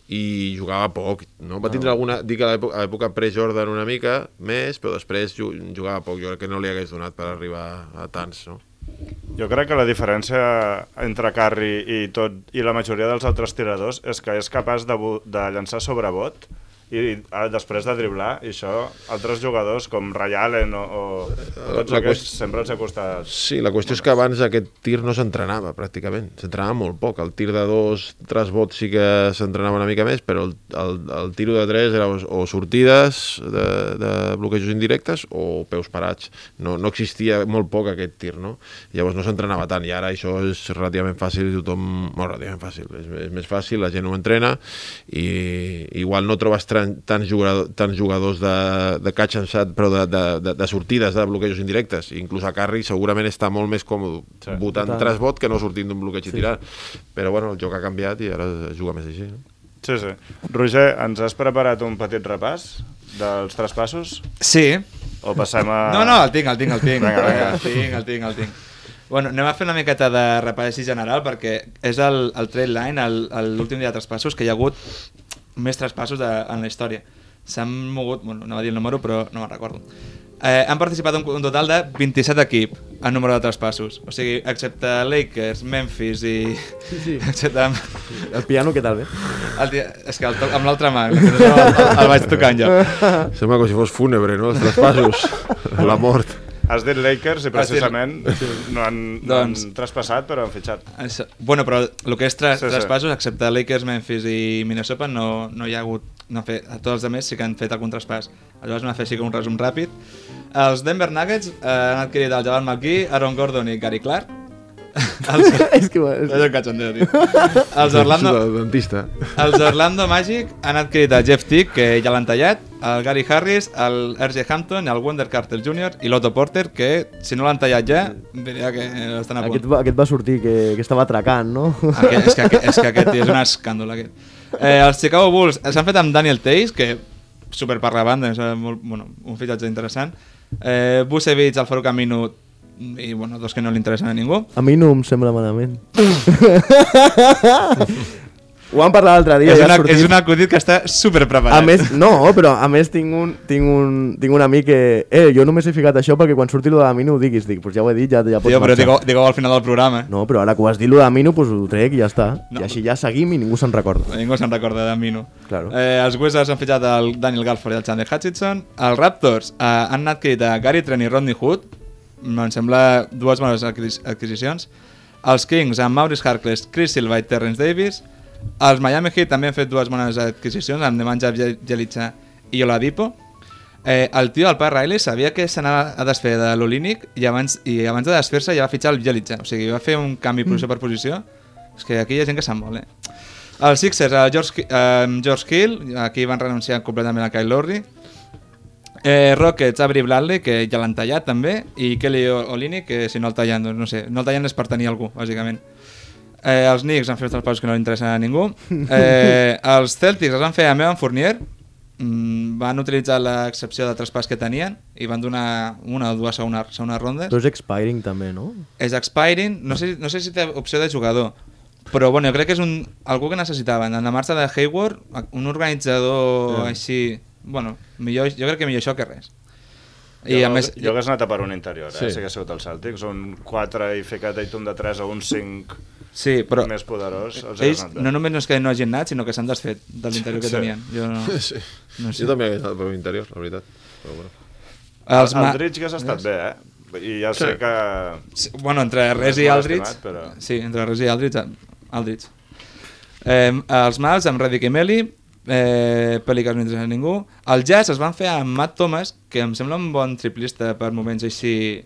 i jugava poc, no? Va tindre alguna... Dic a l'època- pre-Jordan una mica més, però després ju- jugava poc. Jo crec que no li hagués donat per arribar a tants, no? Jo crec que la diferència entre Curry i, tot, i la majoria dels altres tiradors és que és capaç de, de llançar sobre bot i després de driblar, i això altres jugadors com Ray Allen o, o tots La aquests qüest- sempre els ha costat Sí, la qüestió és que abans aquest tir no s'entrenava pràcticament, s'entrenava molt poc. El tir de dos, tres vots sí que s'entrenava una mica més, però el, el, el tiro de tres era o, sortides de, de bloquejos indirectes o peus parats. No, no existia molt poc aquest tir, no? Llavors no s'entrenava tant i ara això és relativament fàcil i tothom... Bueno, relativament fàcil, és, és més fàcil, la gent ho entrena i igual no trobes tants, jugador, tants jugadors de, de catch and shot, però de, de, de, de sortides de bloquejos indirectes. Inclús a Carri segurament està molt més còmode Sí. votant tres vot que no sortint d'un bloqueig sí. i tirant. Però bueno, el joc ha canviat i ara es juga més així. No? Sí, sí. Roger, ens has preparat un petit repàs dels traspassos? Sí. O passem a... No, no, el tinc, el tinc, el tinc. Vinga, vinga. El tinc, el tinc, el tinc. Bueno, anem a fer una miqueta de repàs general perquè és el, el trade line, l'últim dia de traspassos, que hi ha hagut més traspassos de, en la història. S'han mogut, bueno, no va dir el número, però no me'n recordo. Eh, han participat un, un total de 27 equip en número de traspassos. O sigui, excepte Lakers, Memphis i... Sí, sí. Excepte amb, El piano, què tal, bé? el, dia- és que el, to- amb l'altra mà, el, el, el vaig tocant jo. Sembla com si fos fúnebre, no? Els traspassos, la mort. Has dit Lakers i precisament no han, no han Doncs- traspassat, però han fitxat. Això, bueno, però el que és tra Sí, sí. traspassos, excepte Lakers, Memphis i Minnesota, no, no hi ha hagut... No fet, a tots els altres sí que han fet algun traspàs. Llavors anem a fer així com un resum ràpid. Els Denver Nuggets eh, han adquirit el Jabal McGee, Aaron Gordon i Gary Clark. Els, és que... és un cachondeo, tio. Els Orlando, El dentista. els Orlando Magic han adquirit el Jeff Tick, que ja l'han tallat, el Gary Harris, el R.J. Hampton, el Wonder Carter Jr. i l'Otto Porter, que si no l'han tallat ja, diria que estan a punt. Aquest, va, aquest va sortir que, que estava atracant, no? Aquest, és, que, aquest- és que aquest és un escàndol aquest. Eh, els Chicago Bulls s'han fet amb Daniel Tays, que super per la banda, és molt, bueno, un fitxatge interessant. Eh, Vucevic, el Faruk Aminu i bueno, dos que no li interessen a ningú. A mi no em sembla malament. Ho vam parlar l'altre dia, és, ja una, és un acudit que està super preparat. A més, no, però a més tinc un, tinc un, tinc un amic que... Eh, jo només he ficat això perquè quan surti lo de la Minu ho diguis. Dic, pues ja ho he dit, ja, ja pots Tio, però marxar. digue, digue al final del programa. No, però ara que ho has dit lo de la Minu, pues ho trec i ja està. No. I així ja seguim i ningú se'n recorda. Ningú se'n recorda d'Aminu. Claro. Eh, els Wizards han fitxat el Daniel Galford i el Chandler Hutchinson. Els Raptors eh, han adquirit a Gary Trent i Rodney Hood. Em sembla dues bones adquis- adquisicions. Els Kings amb Maurice Harkless, Chris Silva i Terrence Davis. Els Miami Heat també han fet dues bones adquisicions amb Nemanja Bjelica i Oladipo. Eh, el tio, el Pa Riley, sabia que s'anava a desfer de l'Olínic i abans, i abans de desfer-se ja va fitxar el Bjelica. O sigui, va fer un canvi posició per posició. És que aquí hi ha gent que sap molt, eh? Els Sixers, el George, eh, George Hill, aquí van renunciar completament a Kyle Lowry. Eh, Rockets, Avery Bradley, que ja l'han tallat també, i Kelly Olini, que si no el tallen, doncs no sé, no el tallen és per tenir algú, bàsicament. Eh, els Knicks han fet els passos que no li interessen a ningú. Eh, els Celtics els van fer amb Evan Fournier, mm, van utilitzar l'excepció de traspàs que tenien i van donar una o dues segones, segones rondes. Però és expiring també, no? És expiring, no sé, no sé si té opció de jugador, però bueno, jo crec que és un, algú que necessitaven. En la marxa de Hayward, un organitzador Ja. així... Bueno, millor, jo crec que millor això que res. I jo, a més... jo hagués anat a per un interior, eh? Sí. Sí. Si hagués sigut el Celtics, un 4 i ficat Aitum de 3 o un 5 Sí, però més poderós, els ells no només no és que no hagin anat, sinó que s'han desfet de l'interior que Sí. tenien. Jo no, Sí. no sé. Jo també hagués anat per l'interior, la veritat. Però bueno. Els el ma- Aldridge hagués estat bé, eh? I ja sé Sí. que... Sí, bueno, entre Res i estimat, però- Sí, entre Res i Aldridge... Aldridge. Eh, els Mavs amb Reddick i Meli, eh, interessa a ningú. El Jazz es van fer amb Matt Thomas, que em sembla un bon triplista per moments així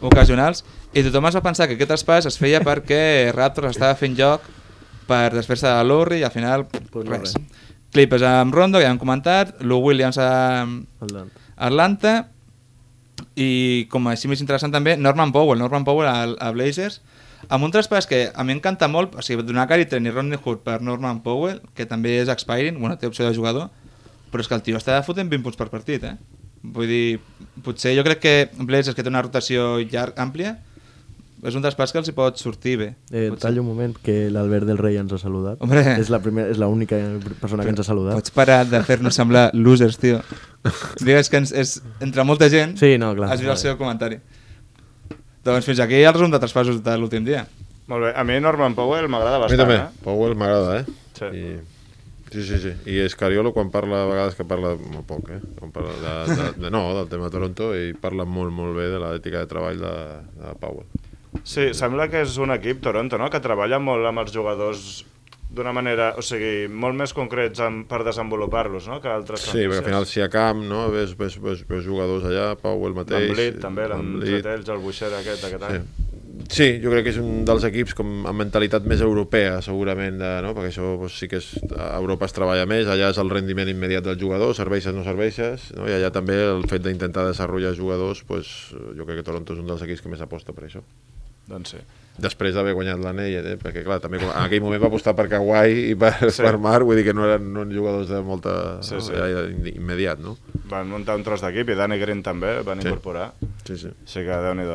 ocasionals, i tothom es va pensar que aquest traspàs es feia perquè Raptors estava fent joc per desfer-se de Lowry i al final Pues no res. res. Clippers amb Rondo, que ja hem comentat, Lou Williams amb Atlanta. Atlanta i com a així més interessant també Norman Powell, Norman Powell a, a Blazers amb un traspàs que a mi encanta molt o sigui, donar Gary Trent i Rodney Hood per Norman Powell que també és expiring, bueno, té opció de jugador però és que el tio està fotent 20 punts per partit eh? vull dir, potser jo crec que Blazers que té una rotació llarg, àmplia és un traspàs que els hi pot sortir bé Eh, Potser. tallo un moment que l'Albert del Rei ens ha saludat. Hombre. És la primera, és l'única persona que ens ha saludat. Pots parar de fer-nos semblar losers, tio. Digues que ens, és, entre molta gent Sí, no, clar. has vist el seu comentari. Doncs fins aquí el resum de traspassos de l'últim dia. Molt bé. A mi Norman Powell m'agrada A mi bastant, també. eh? Powell m'agrada, eh? Sí. I... Sí, sí, sí. I Escariolo quan parla, a vegades que parla molt poc, eh? Quan parla de, de, de, no, del tema de Toronto i parla molt, molt bé de l'ètica de treball de, de Powell. Sí, sembla que és un equip, Toronto, no?, que treballa molt amb els jugadors d'una manera, o sigui, molt més concrets en, per desenvolupar-los, no?, que altres Sí, perquè al final si a camp, no? Ves, ves, ves, ves jugadors allà, Powell mateix... L'Amblit, també, l'Amblit, el Buixer aquest, aquest any. Sí. sí, jo crec que és un dels equips com amb mentalitat més europea, segurament, de, no? perquè això doncs, sí que és, a Europa es treballa més, allà és el rendiment immediat del jugador, serveixes no serveixes, no? i allà també el fet d'intentar desenvolupar jugadors, doncs, jo crec que Toronto és un dels equips que més aposta per això. Doncs sí. Després d'haver guanyat l'anell, eh? perquè clar, també en aquell moment va apostar per Kawhi i per, Sí. per Mar, vull dir que no eren, no eren jugadors de molta Sí, no? sí. Ja, immediat, no? Van muntar un tros d'equip i Danny Green també van Sí. incorporar. Sí, sí. Així que, déu nhi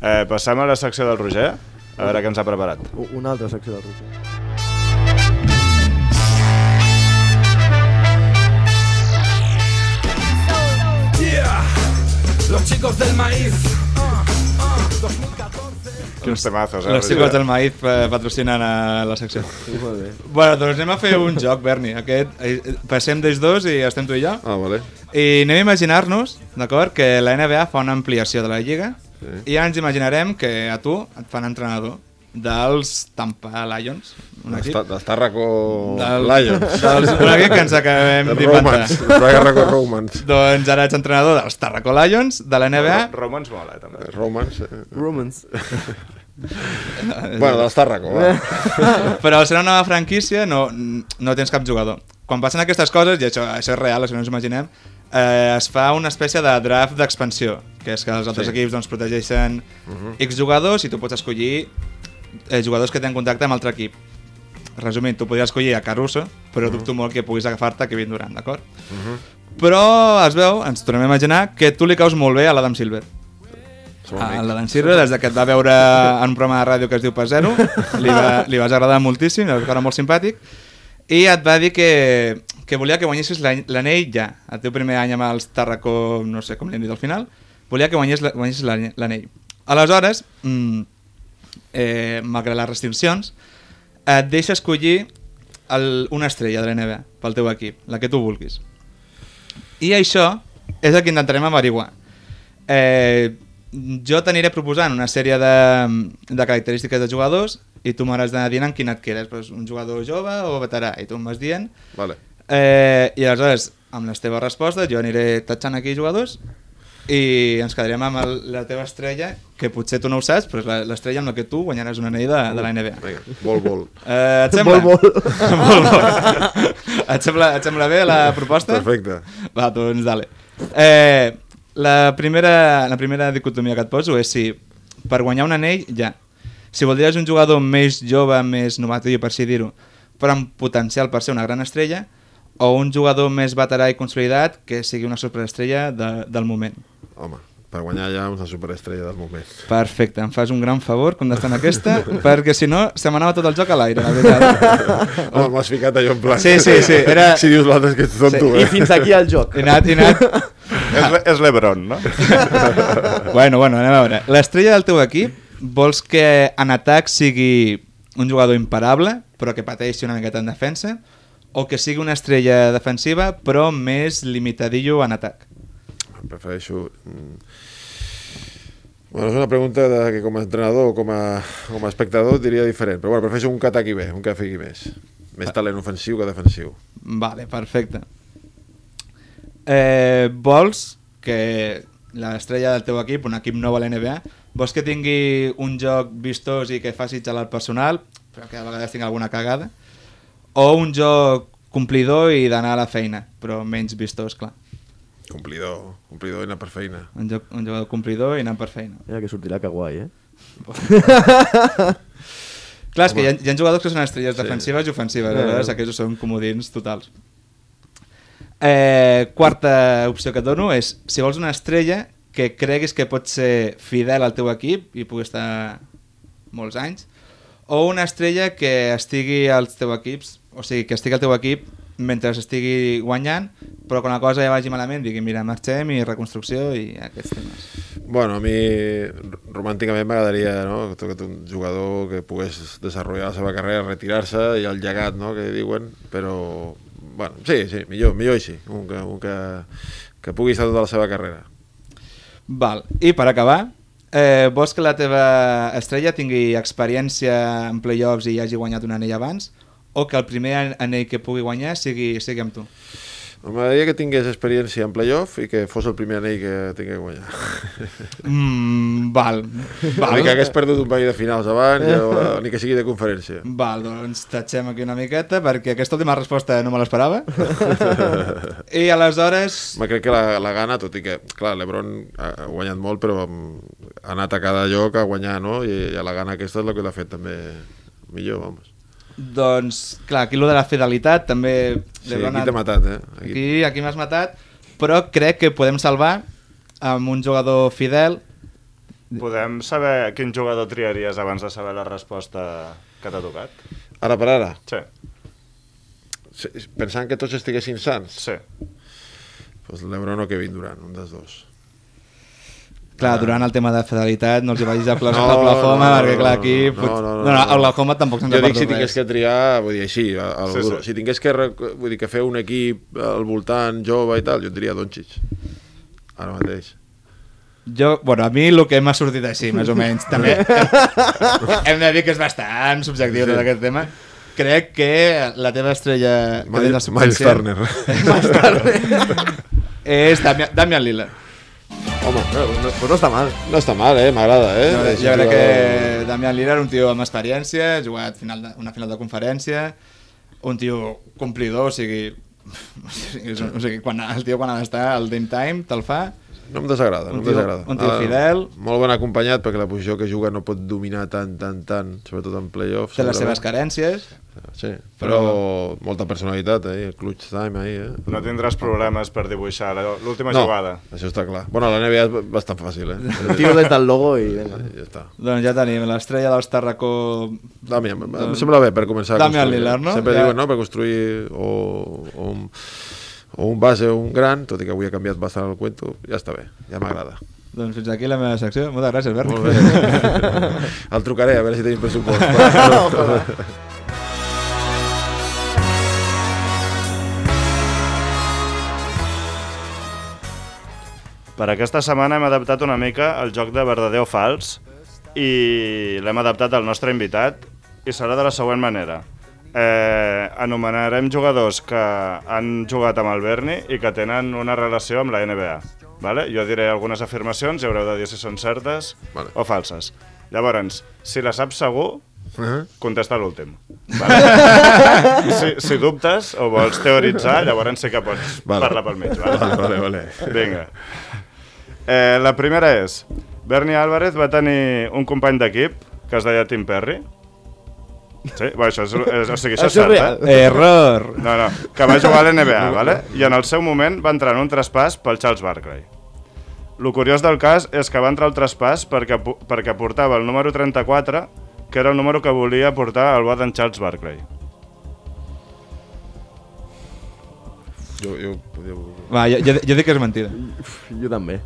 eh, Passem a la secció del Roger, a veure què ens ha preparat. Una altra secció del Roger. Los chicos del maíz. Quins temazos, eh? Roger? xicos del maïz eh, patrocinen a la secció. Molt bé. Bueno, doncs anem a fer un joc, Berni. Aquest, eh, passem d'ells dos i estem tu i jo. Ah, vale. I anem a imaginar-nos, d'acord, que la NBA fa una ampliació de la Lliga i ja ens imaginarem que a tu et fan entrenador dels Tampa Lions, un equip, Dels Tàrraco Del- Lions. dels, un equip que ens acabem d'inventar. Tàrraco Romans. Doncs ara ets entrenador dels Tarraco Lions, de la NBA, Ro- Romans mola, també. Romans. eh. Romans. Bueno, dels Tàrraco, va. però al ser una nova franquícia no, no tens cap jugador. Quan passen aquestes coses, i això, això és real, això no ens imaginem, eh, es fa una espècie de draft d'expansió, que és que els altres Sí. equips doncs, protegeixen X jugadors i tu pots escollir eh, jugadors que tenen contacte amb altre equip. Resumint, tu podries escollir a Caruso, però dubto molt que puguis agafar-te Kevin Durant, d'acord? Però es veu, ens tornem a imaginar, que tu li caus molt bé a l'Adam Silver. A amics. l'Adam Silver, des de que et va veure en un programa de ràdio que es diu Pas Zero, li, va, li vas agradar moltíssim, va molt simpàtic, i et va dir que, que volia que guanyessis l'anell ja. El teu primer any amb els Tarraco, no sé com li hem dit al final, volia que guanyés, la- guanyessis l'anell. Aleshores, mm, eh, malgrat les restriccions, et deixa escollir el, una estrella de la NBA pel teu equip, la que tu vulguis. I això és el que intentarem averiguar. Eh, jo t'aniré proposant una sèrie de, de característiques de jugadors i tu m'hauràs d'anar dient en quin et quedes, pues, un jugador jove o veterà, i tu em vas dient. Vale. Eh, I aleshores, amb les teves respostes, jo aniré tatxant aquí jugadors i ens quedarem amb el, la teva estrella, que potser tu no ho saps, però és la- l'estrella amb la que tu guanyaràs un anell de, de la NBA. Vinga, vol, vol. Eh, et sembla? Vol, vol. Vol, vol. Et, sembla, et sembla bé la proposta? Perfecte. Va, doncs dale. Eh, la, primera, la primera dicotomia que et poso és si per guanyar un anell, ja. Si voldries un jugador més jove, més novatiu, per així dir-ho, però amb potencial per ser una gran estrella, o un jugador més veterà i consolidat que sigui una superestrella de, del moment. Home, per guanyar ja una superestrella del moment. Perfecte, em fas un gran favor contestant aquesta, perquè si no se m'anava tot el joc a l'aire, la veritat. Home, m'has ficat allò en plan... Sí, sí, sí, era- Si dius l'altre és que ets tonto, I eh? fins aquí el joc. He anat, he anat... És, le- és l'Ebron, no? bueno, bueno, anem a veure. L'estrella del teu equip, vols que en atac sigui un jugador imparable, però que pateixi una miqueta en defensa, o que sigui una estrella defensiva, però més limitadillo en atac? Prefereixo... mm. Bueno, és una pregunta de, que com a entrenador o com a, com a espectador diria diferent, però bueno, prefereixo un que ataqui bé, un que fiqui més. Més talent ofensiu que defensiu. Vale, perfecte. Eh, vols que l'estrella del teu equip, un equip nou a la NBA, vols que tingui un joc vistós i que faci xalar el personal, però que a vegades tingui alguna cagada, o un joc complidor i d'anar a la feina, però menys vistós, clar. Complidor, complidor i anar per feina. Un, joc, un jugador complidor i anant per feina. Mira que sortirà que guai, eh? Clar, és que hi ha, hi ha jugadors que són estrelles Sí. defensives i ofensives, aleshores aquests són comodins totals. Eh, quarta opció que et dono és, si vols una estrella que creguis que pot ser fidel al teu equip i pugui estar molts anys, o una estrella que estigui als teus equips, o sigui, que estigui al teu equip mentre estigui guanyant, però quan la cosa ja vagi malament, digui, mira, marxem i reconstrucció i aquests temes. Bueno, a mi romànticament m'agradaria no? que un jugador que pogués desenvolupar la seva carrera, retirar-se i el llegat no? que diuen, però bueno, sí, sí, millor, millor així, un que, un que, que pugui estar tota la seva carrera. Val. I per acabar, eh, vols que la teva estrella tingui experiència en playoffs i hagi guanyat un anell abans o que el primer an- anell que pugui guanyar sigui, sigui amb tu? M'agradaria que tingués experiència en playoff i que fos el primer anell que tingui que guanyar. Mm, val. Val. Val. que hagués perdut un parell de finals abans, o, ni que sigui de conferència. Val, doncs tatxem aquí una miqueta perquè aquesta última resposta no me l'esperava. I aleshores... Me crec que la, la gana, tot i que, clar, l'Ebron ha guanyat molt, però ha anat a cada lloc a guanyar, no? I, i la gana aquesta és el que l'ha fet també millor, vamos. Doncs, clar, aquí lo de la fidelitat també... Sí, l'Ebron aquí ha- t'he matat, eh? Aquí... Aquí, aquí m'has matat, però crec que podem salvar amb un jugador fidel Podem saber quin jugador triaries abans de saber la resposta que t'ha tocat? Ara per ara, Sí, pensant que tots estiguessin sants, sí. pues l'Ebron o Kevin Durant, un dels dos. Clar, durant el tema de fidelitat no els hi vagis a plaçar No, no, l'Oklahoma, no, perquè no, clar, no, aquí... no, pot... no, no, no, no. no, Oklahoma tampoc se'ns Jo ha dic si perdut tingués que triar, vull dir així, a Sí, sí, sí. sí. si tingués que, vull dir, que fer un equip al voltant jove i tal, jo et diria Doncic. Ara mateix. Jo, bueno, a mi el que m'ha sortit així, més o menys, també hem de dir que és bastant subjectiu tot aquest tema. Crec que la teva estrella Miles, Miles subconscient Turner. és Damian, Damian Lillard. Home, No, no, no està mal. no està mal, eh? M'agrada, eh? És jo crec que jugador- Damian Lillard, un tio amb experiència, ha jugat final de, una final de conferència, un tio complidor, o sigui, o sigui, o sigui quan, el tio quan ha d'estar al game time te'l fa, No em desagrada, Un no em desagrada. un tio fidel. Molt ben acompanyat, perquè la posició que juga no pot dominar tant, tant, tant, sobretot en playoffs. té les seves carències, Sí, però molta personalitat, eh? El clutch time, ahí, eh? No tindràs problemes per dibuixar la- l'última no, jugada. això està clar. Bueno, la NBA és bastant fàcil, eh? Tio des del logo i vinga. Ja està. doncs ja tenim l'estrella dels Tarracó Damian, em sembla bé per començar a Damian. Lillard, no? Sempre Ja. diuen, no?, per construir o, o, un, o un base o un gran, tot i que avui ha canviat bastant el cuento, ja està bé, ja m'agrada. Doncs fins aquí la meva secció. Moltes gràcies, Berni. Molt bé. El trucaré a veure si tenim pressupost. Per aquesta setmana hem adaptat una mica el joc de verdader o fals i l'hem adaptat al nostre invitat i serà de la següent manera. Eh, anomenarem jugadors que han jugat amb el Berni i que tenen una relació amb la NBA. Vale? Jo diré algunes afirmacions i haureu de dir si són certes Vale. o falses. Llavors, si la saps segur, Eh? contesta l'últim. Vale? si, si dubtes o vols teoritzar, llavors sí que pots Vale. parlar pel mig. Vale? Vale, vale, vale. Vinga. Eh, la primera és, Bernie Álvarez va tenir un company d'equip que es deia Tim Perry. Sí? Bé, això és, és, o sigui, això, Això és cert, eh? Error! No, no, que va jugar a l'NBA, vale? i en el seu moment va entrar en un traspàs pel Charles Barkley. El curiós del cas és que va entrar al traspàs perquè, perquè portava el número 34, que era el número que volia portar el bo d'en Charles Barkley. Jo, jo, jo, Va, jo, jo, jo dic que és mentida. Jo també.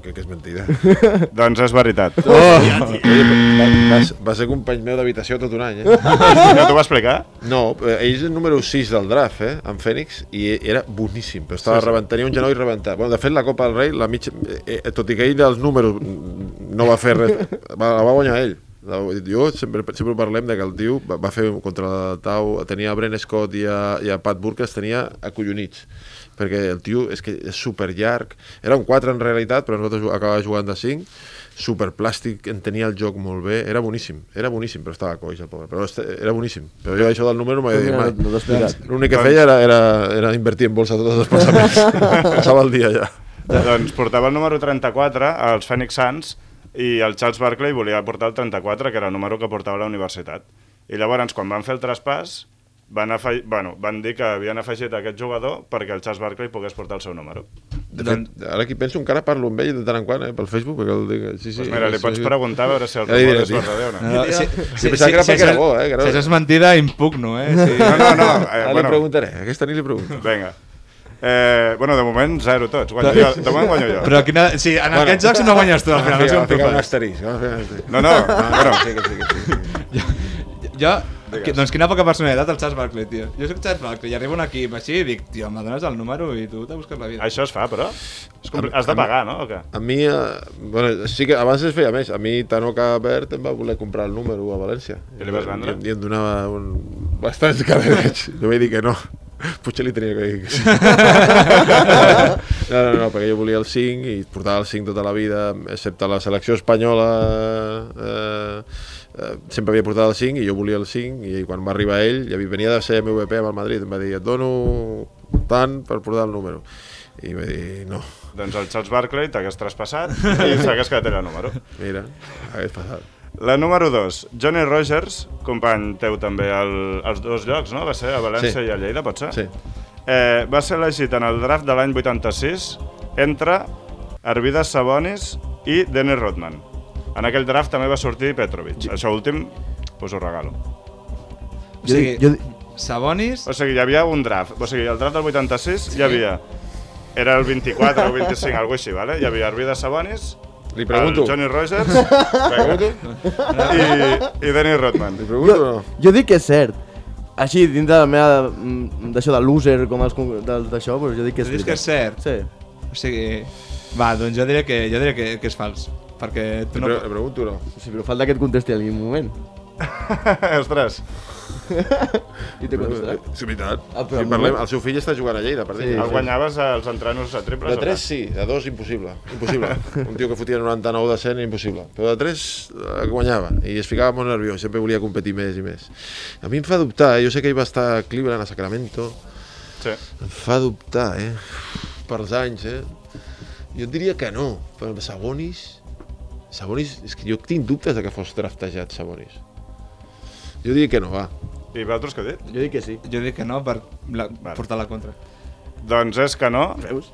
Jo crec que és mentida. Doncs és veritat. Oh! Va, va, va ser company meu d'habitació tot un any, eh? Ja t'ho va explicar? No, eh, ell és el número 6 del draft, eh, en Fènix, i era boníssim, però estava Sí, sí, sí. sí. rebent, tenia un genoll rebentat. Bueno, de fet, la Copa del Rei, la mig, eh, eh, tot i que ell dels números no va fer res, va, la va guanyar ell. La- Jo sempre, sempre parlem de que el tio va, va fer contra la Tau, tenia a Brent Scott i a, i a Pat Burke, els tenia acollonits perquè el tio és que és super llarg era un 4 en realitat, però nosaltres acabava jugant de 5 super plàstic, entenia el joc molt bé, era boníssim, era boníssim, però estava coix el pobre, però era boníssim. Però jo això del número he dit mai. no. L'únic que feia era, era, era invertir en bolsa tots els desplaçaments. Passava el dia ja. doncs portava el número 34 als Phoenix Suns i el Charles Barkley volia portar el 34, que era el número que portava la universitat. I llavors, quan van fer el traspàs, van, afeg... bueno, van dir que havien afegit aquest jugador perquè el Charles Barkley pogués portar el seu número. De fet, ara aquí penso, encara parlo amb ell de tant en quant, eh, pel Facebook, perquè el dic... Sí, sí, Pues mira, li sí, pots sí. preguntar a veure si el Ja li rumor diré, és verdader o no. No, si, Jo pensava que era perquè era bo, eh, que era- Si és mentida, impugno, eh? Sí. No, no, no. Eh, Ara li bueno, preguntaré, aquesta nit li pregunto. vinga. Eh, bueno, de moment, zero tots. Guanyo jo. De moment guanyo jo. Però quina... Sí, en bueno, aquests jocs no guanyes tu, al final, no Fica- un fas. asterisc. No, fica un asterisc. No, no, bueno, sí, que sí, que sí. Jo, que, doncs quina poca personalitat el Charles Barkley, tio. Jo soc Charles Barkley i arribo un equip així i dic, tio, me dones el número i tu t'ha buscat la vida. això es fa, però. És compli- Has de pagar, no? O què? A mi, eh, bueno, sí que abans es feia més. A mi Tanoca Bert em va voler comprar el número a València. I li vas vendre? I, i em donava un... bastants cadenets. Jo vaig dir que no. Potser li tenia que dir que sí. no, no, no, perquè jo volia el 5 i portava el 5 tota la vida, excepte la selecció espanyola eh, eh, sempre havia portat el 5 i jo volia el 5 i quan va arribar ell, ja venia de ser MVP amb el Madrid, em va dir, et dono tant per portar el número. I va dir, no, Doncs el Charles Barkley t'hagués traspassat i s'hagués quedat el número. mira, hagués passat. La número 2, Johnny Rogers, company teu també al, als dos llocs, no? Va ser a València Sí. i a Lleida, pot ser? Sí. Eh, va ser elegit en el draft de l'any 86 entre Arvidas Sabonis i Dennis Rodman. En aquell draft també va sortir Petrovic. Això últim, us ho regalo. O Jo sigui, jo dic- Sabonis... O sigui, hi havia un draft. O sigui, el draft del 86 hi havia... Era el 24 o 25, alguna així, vale? Hi havia Arvida Sabonis, Li pregunto. el Johnny Rogers Pregunto? i, i Dennis Rodman. Li pregunto Jo, no? jo dic que és cert. Així, dintre de la meva... mm, d'això de loser, com els d'això, però jo dic que és dius que és cert? Sí. O sigui... Va, doncs jo diré que, jo diré que, que és fals. Perquè tu no... pre pregunto no? Sí, però falta que et contesti al moment. Ostres, I te contestarà. Sí, veritat. Ah, però si parlem, el seu fill està jugant a Lleida, per dir. Sí, el guanyaves als entrenos a triples? De o 3 què? sí, de 2 impossible. Impossible. Un tio que fotia 99 de 100 impossible. Però de 3 eh, guanyava i es ficava molt nerviós, sempre volia competir més i més. A mi em fa dubtar, eh? jo sé que ell va estar a Cleveland, a Sacramento, Sí. em fa dubtar, eh? Pels anys, eh? Jo et diria que no, però Sabonis... Sabonis, és que jo tinc dubtes de que fos draftejat Sabonis. Jo diria que no, va. I vosaltres què dit? Jo dic que sí. Jo dic que no per la, Vale. portar la contra. Doncs és que no, Veus?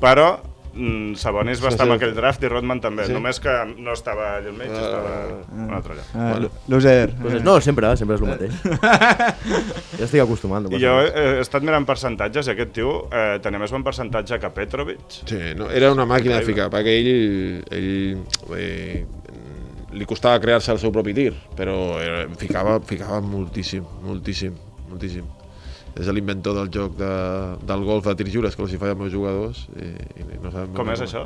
però mm, Sabonis va Sí, estar sí. amb aquell draft i Rodman també, Sí. només que no estava allà al mig, Ah. estava un altre lloc. Ah, Bueno. Loser. Pues, no, sempre, sempre és el mateix. ja estic acostumat. No I passa jo he, he estat mirant percentatges i aquest tio eh, tenia més bon percentatge que Petrovic. Sí, no, era una màquina de ficar, perquè ell, ell eh, li costava crear-se el seu propi tir, però eh, ficava, ficava moltíssim, moltíssim, moltíssim. És l'inventor del joc de, del golf de tirs lliures, que els hi feia els meus jugadors. I, i no sabem Com és això?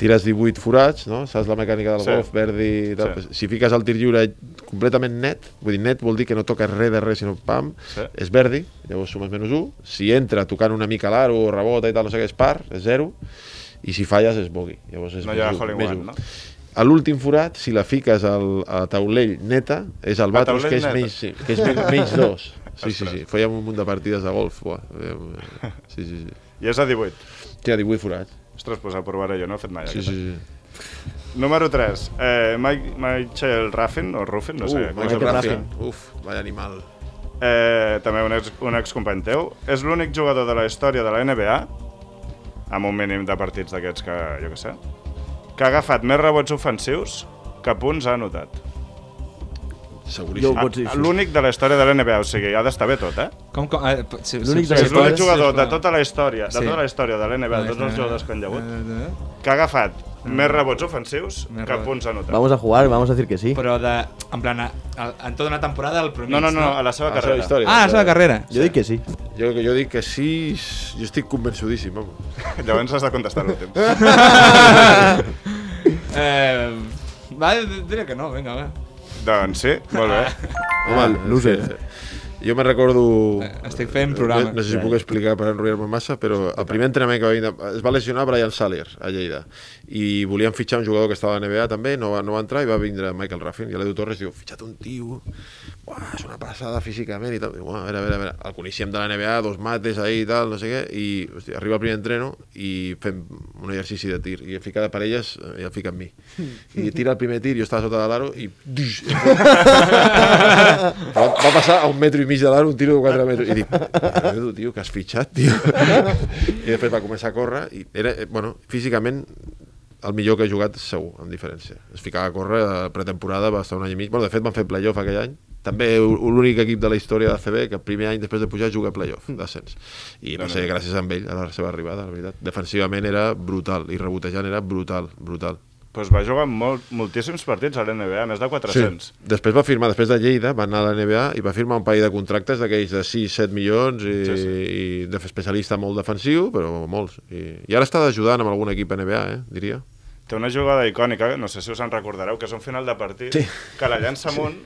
Tires 18 forats, no? Saps la mecànica del Sí. golf, verdi i tal. Sí. Si fiques el tir lliure completament net, vull dir net vol dir que no toques res de res, sinó pam, Sí. és verdi, llavors sumes menys 1. Si entra tocant una mica l'aro o rebota i tal, no sé què, és par, és 0. I si falles és bogey, llavors és No hi ha més u, hole in més one, u. no? A l'últim forat, si la fiques al, a taulell neta, és el taulell que és neta? menys, que és menys, menys 2. Sí, sí, Ostres. sí. Fèiem un munt de partides de golf. Buah. fèiem, Sí, sí, sí. I és a 18. Té 18 forats. Ostres, pues a provaré jo, no he fet mai Sí, aquesta. sí, sí. Número 3. Eh, Mike, Michael Raffin, o Ruffin, no sé. uh, com Michael Raffin. Uf, vaya animal. Eh, també un, ex, un excompany teu. És l'únic jugador de la història de la NBA, amb un mínim de partits d'aquests que, jo què sé, que ha agafat més rebots ofensius que punts ha anotat. Seguríssim. Jo- Ah, sí. L'únic de la història de la NBA, o sigui, ha d'estar bé tot, eh? Com, com, eh, si, L'únic de És l'únic pots, jugador de sisplau. tota la història, de Sí. tota la història de la NBA, de tots els jugadors que han hagut, Eh, que ha agafat més rebots ofensius Més que rebots. punts ha anotat. Vamos a jugar, vamos a decir que sí. Però de, en plan, a- a- en tota una temporada al promig, No, no, no, a la seva A la seva carrera. història. Ah, la seva carrera. Jo dic que sí. Jo, jo dic que sí, jo estic convençudíssim, vamos. Llavors has de contestar l'últim. Eh, va, diré que no, vinga, va. Doncs sí, molt bé. Home, loser. que Jo me recordo... Eh, estic fent programa. No, no sé si puc explicar per enrotllar-me massa, però el primer entrenament que va vindre... Es va lesionar Brian Saller, a Lleida, i volien fitxar un jugador que estava a NBA també, no va, no va entrar, i va vindre Michael Raffin, i l'Edu Torres diu, fitxat un tio, uah, és una passada físicament i tal. Uah, a veure, a veure, a veure. El coneixíem de la NBA, dos mates ahí i tal, no sé què, i hòstia, arriba el primer entreno i fem un exercici de tir, i el fica de parelles eh, i el fica amb mi. I tira el primer tir, jo estava sota de l'aro, i... Va, va passar a un metro i mig de l'aro un tiro de 4 metres. I dic, Edu, tio, que has fitxat, tio. I després va començar a córrer i era, eh, bueno, físicament el millor que he jugat segur, amb diferència. Es ficava a córrer a pretemporada, va estar un any i mig. Bueno, de fet, van fer playoff aquell any. També l'únic equip de la història de la CB que el primer any després de pujar juga playoff, d'ascens. I no sé, gràcies a ell, a la seva arribada, la veritat. Defensivament era brutal i rebotejant era brutal, brutal. Pues va jugar molt, moltíssims partits a l'NBA, més de 400. Després va firmar, després de Lleida, va anar a la NBA i va firmar un parell de contractes d'aquells de 6-7 milions i, Sí, sí, sí. sí. i de especialista molt defensiu, però molts. I, i ara està ajudant amb algun equip NBA, eh, diria. Té una jugada icònica, no sé si us en recordareu, que és un final de partit Sí. que la llança amunt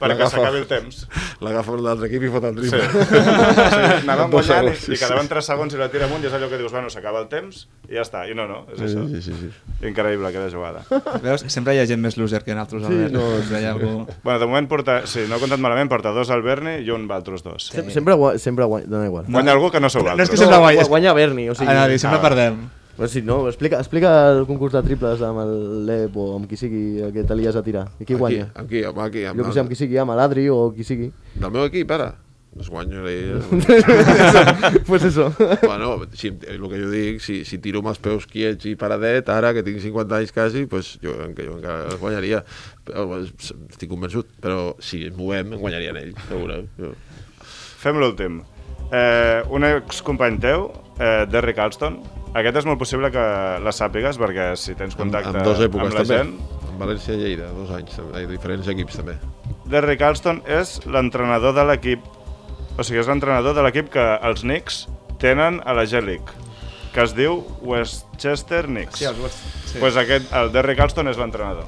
perquè L'agafa. s'acabi el temps. L'agafa un l'altre equip i fot el Sí. triple. sí. Anàvem Dos guanyant i, sí, i quedaven 3 segons i la tira amunt i és allò que dius, bueno, s'acaba el temps i ja està. I no, no, és això. Sí, sí, sí, sí. Increïble aquella jugada. Veus? Sempre hi ha gent més loser que nosaltres. Sí, Albert. no, Sempre hi ha algú... Bueno, de moment porta, sí, no he comptat malament, porta dos al Berni i un Valtros dos. Sem- Sempre, sempre guanya, dona igual. Guanya algú que no sou No és que sempre guanya. Gu- Guanya Berni, o sigui... Anava a dir, sempre Ah. perdem. Però si no, explica, explica el concurs de triples amb el Lep o amb qui sigui el que t'alies a tirar. I qui guanya? Amb qui? Amb, aquí, amb, Jo que sé, amb qui sigui, amb l'Adri o qui sigui. Del meu equip, ara? es guanyaria... pues eso. bueno, si, el que jo dic, si, si tiro amb els peus quiets i paradet, ara que tinc 50 anys quasi, pues jo, que jo encara els guanyaria. Però, estic convençut, però si ens movem, en guanyarien ells, segur. Jo. Fem l'últim. Eh, un excompany teu, eh, Derrick Alston, aquest és molt possible que la sàpigues perquè si tens Amb, contacte amb dos èpoques amb la també. gent... Amb València i Lleida, dos anys, també, i diferents equips també. Derrick Alston és l'entrenador de l'equip, o sigui, és l'entrenador de l'equip que els Knicks tenen a la G-League, que es diu Westchester Knicks. Sí, els West. Sí. pues aquest, el Derrick Alston és l'entrenador.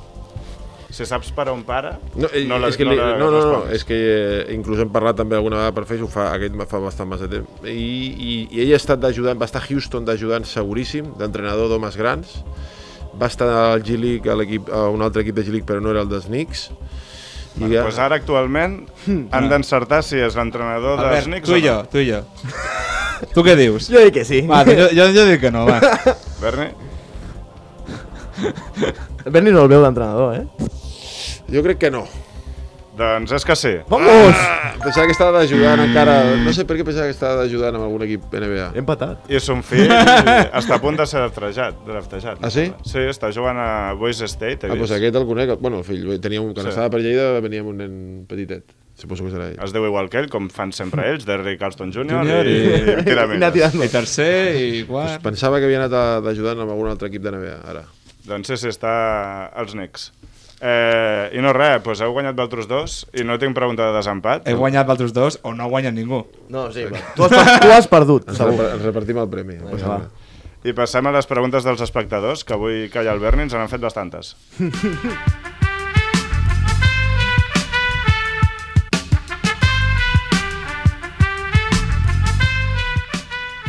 Si saps per on para, No, eh, la- és que no li, la no, no, no, és que eh, inclús hem parlat també alguna vegada per Facebook, fa, aquest fa bastant massa temps, i, i, i ell ha estat d'ajudant, va estar a Houston d'ajudant seguríssim, d'entrenador d'homes grans, va estar al G-League, a, a un altre equip de G-League, però no era el dels Knicks, i Bueno, pues ara actualment han d'encertar si és l'entrenador dels Knicks tu i jo, no. tu i jo. tu què dius? Jo dic que sí. Va, jo, jo, jo dic que no, va. Berni? Berni no el veu d'entrenador, eh? jo crec que no. Doncs és que sí. Vamos! Ah, pensava que estava d'ajudant encara, no sé per què pensava que estava d'ajudant amb algun equip NBA. Hem patat. I son fill està a punt de ser draftejat. draftejat Ah, sí? Sí, està jugant a Boise State, he Ah, doncs aquest el conec, bueno, el fill, tenia un, quan Sí. estava per Lleida venia amb un nen petitet, suposo que serà ell. Es diu igual que ell, com fan sempre ells, Derrick Alston Jr. Junior i, i- i, i tercer i quart. Pensava que havia anat a- d'ajudant amb algun altre equip de NBA, ara. Doncs sí, sí, està als Knicks. Eh, I no res, doncs heu guanyat vosaltres dos i no tinc pregunta de desempat. He guanyat altres dos o no ha guanyat ningú. No, sí, tu has, per- tu has perdut, Ens, segur. ens repartim el premi. Passa va. I passem a les preguntes dels espectadors, que avui que hi ha el Berni ens n'han fet bastantes.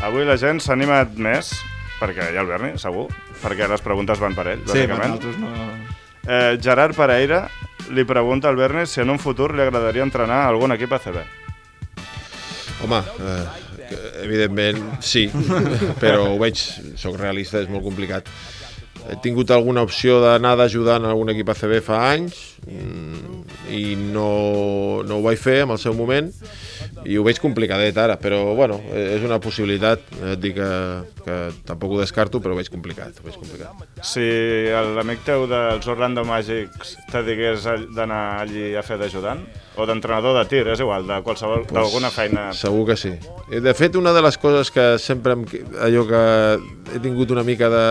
Avui la gent s'ha animat més, perquè hi ha el Berni, segur, perquè les preguntes van per ell, Sí, per bàsicament. nosaltres no... Eh, Gerard Pereira li pregunta al Berni si en un futur li agradaria entrenar a algun equip ACB. Home, eh, evidentment sí, però ho veig, sóc realista, és molt complicat. He tingut alguna opció d'anar d'ajudant a algun equip ACB fa anys mm, i no, no ho vaig fer en el seu moment i ho veig complicadet ara, però bueno, és una possibilitat, et dic que, que tampoc ho descarto, però ho veig complicat, ho veig complicat. Si l'amic teu dels Orlando Magics te digués d'anar allí a fer d'ajudant, o d'entrenador de tir, és igual, de qualsevol, d'alguna feina... Segur que sí. De fet, una de les coses que sempre em, allò que he tingut una mica de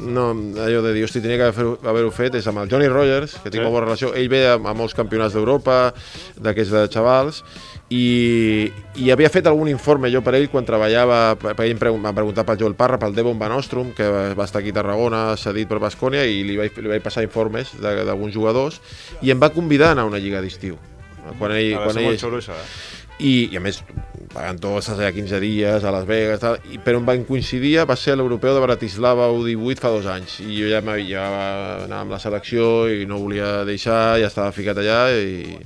no, allò de dir, hosti, tenia que haver-ho haver fet és amb el Johnny Rogers, que tinc Sí. molt bona relació. Ell ve a, a molts campionats d'Europa, d'aquests de xavals, i, i havia fet algun informe jo per ell quan treballava, perquè ell em pregu- m'ha preguntat pel Joel Parra, pel Devon Van Ostrom, que va estar aquí a Tarragona, cedit per Bascònia, i li vaig, li vaig passar informes d'alguns jugadors, i em va convidar a anar a una lliga d'estiu. Quan ell, quan ell, molt xulo, això, eh? I, i a més pagant tots allà 15 dies a Las Vegas tal, i, però on van coincidir va ser l'europeu de Bratislava U18 fa dos anys i jo ja, ja anava amb la selecció i no volia deixar, ja estava ficat allà i,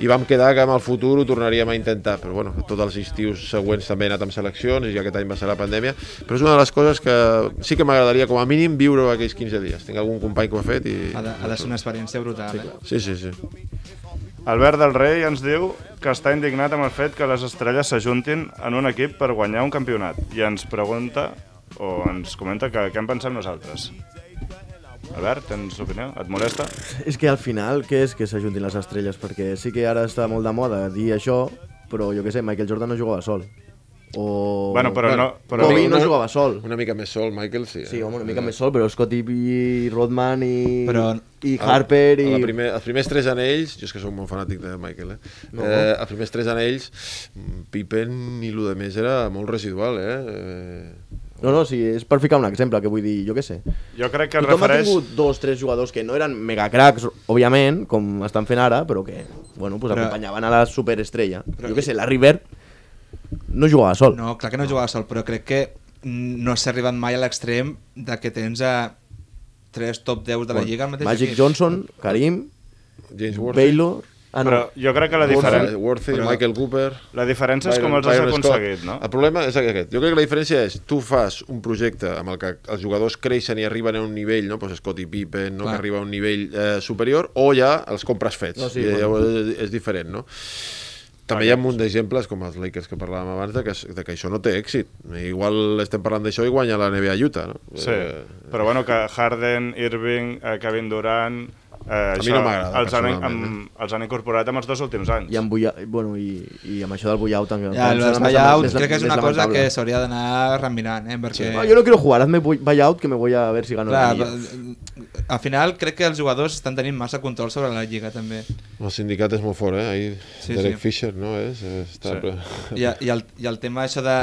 i vam quedar que amb el futur ho tornaríem a intentar, però bueno, tots els estius següents també he anat amb seleccions i aquest any va ser la pandèmia, però és una de les coses que sí que m'agradaria com a mínim viure aquells 15 dies, tinc algun company que ho ha fet i... Ha de, ha de ser una experiència brutal. Eh? Sí, sí, sí. Albert del Rei ens diu que està indignat amb el fet que les estrelles s'ajuntin en un equip per guanyar un campionat i ens pregunta, o ens comenta que què en pensem nosaltres. Albert, tens opinió? Et molesta? És que al final, què és que s'ajuntin les estrelles? Perquè sí que ara està molt de moda dir això, però jo què sé, Michael Jordan no jugava sol. O... Bueno, però no... Però Kobe no una- jugava sol. Una mica més sol, Michael, sí. Sí, home, una mica més sol, però Scottie i Rodman i, Però- i Harper i... A primer, els primers tres anells, jo és que sóc molt fanàtic de Michael, eh? No. eh els primers tres anells, Pippen i el de més era molt residual, eh? eh No, no, sí, és per ficar un exemple, que vull dir, jo què sé. jo crec que Tothom refereix... ha tingut dos, tres jugadors que no eren megacracs, òbviament, com estan fent ara, però que, bueno, pues Però- acompanyaven a la superestrella. Però- jo què sé, la River no jugava sol. No, clar que no jugava sol, però crec que no s'ha arribat mai a l'extrem de que tens a tres top 10 de la Lliga al mateix Magic equip. Johnson, Karim, James Worthy, Baylor... Ah, no. Però jo crec que la, diferen... Worthy, Worthy Però- Michael Cooper... la diferència és com els has Byron Scott. aconseguit, no? El problema és aquest. Jo crec que la diferència és tu fas un projecte amb el que els jugadors creixen i arriben a un nivell, no? pues Scottie Pippen, no? Clar. que arriba a un nivell eh, superior, o ja els compres fets. No, sí, I bueno. és diferent, no? També hi ha un munt d'exemples, com els Lakers que parlàvem abans, de que, de que això no té èxit. Igual estem parlant d'això i guanya la NBA Utah, no? Sí, Eh, però bueno, que Harden, Irving, eh, Kevin Durant... Eh, mi no m'agrada, els, han, amb, els han incorporat amb els dos últims anys. I amb, buia, bueno, i, i amb això del buyout també. Ja, el crec que és una cosa que s'hauria d'anar remirant, eh? Perquè... Ah, yo no quiero jugar, hazme buyout que me voy a ver si gano Clar, la. Al final crec que els jugadors estan tenint massa control sobre la lliga també. El sindicat és molt fort, eh? Ahir Sí, Derek sí. Fisher, no? És, està... Sí. I, i, el, I el tema això de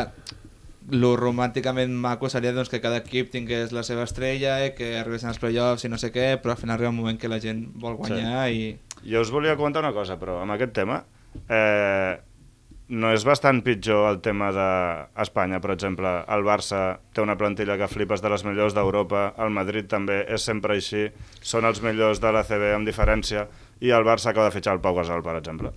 lo romànticament maco seria doncs, que cada equip tingués la seva estrella i que arribessin als playoffs i no sé què, però al final arriba un moment que la gent vol guanyar sí. Jo us volia comentar una cosa, però amb aquest tema eh, no és bastant pitjor el tema d'Espanya, per exemple. El Barça té una plantilla que flipes de les millors d'Europa, el Madrid també és sempre així, són els millors de la CB amb diferència, i el Barça acaba de fitxar el Pau Gasol, per exemple.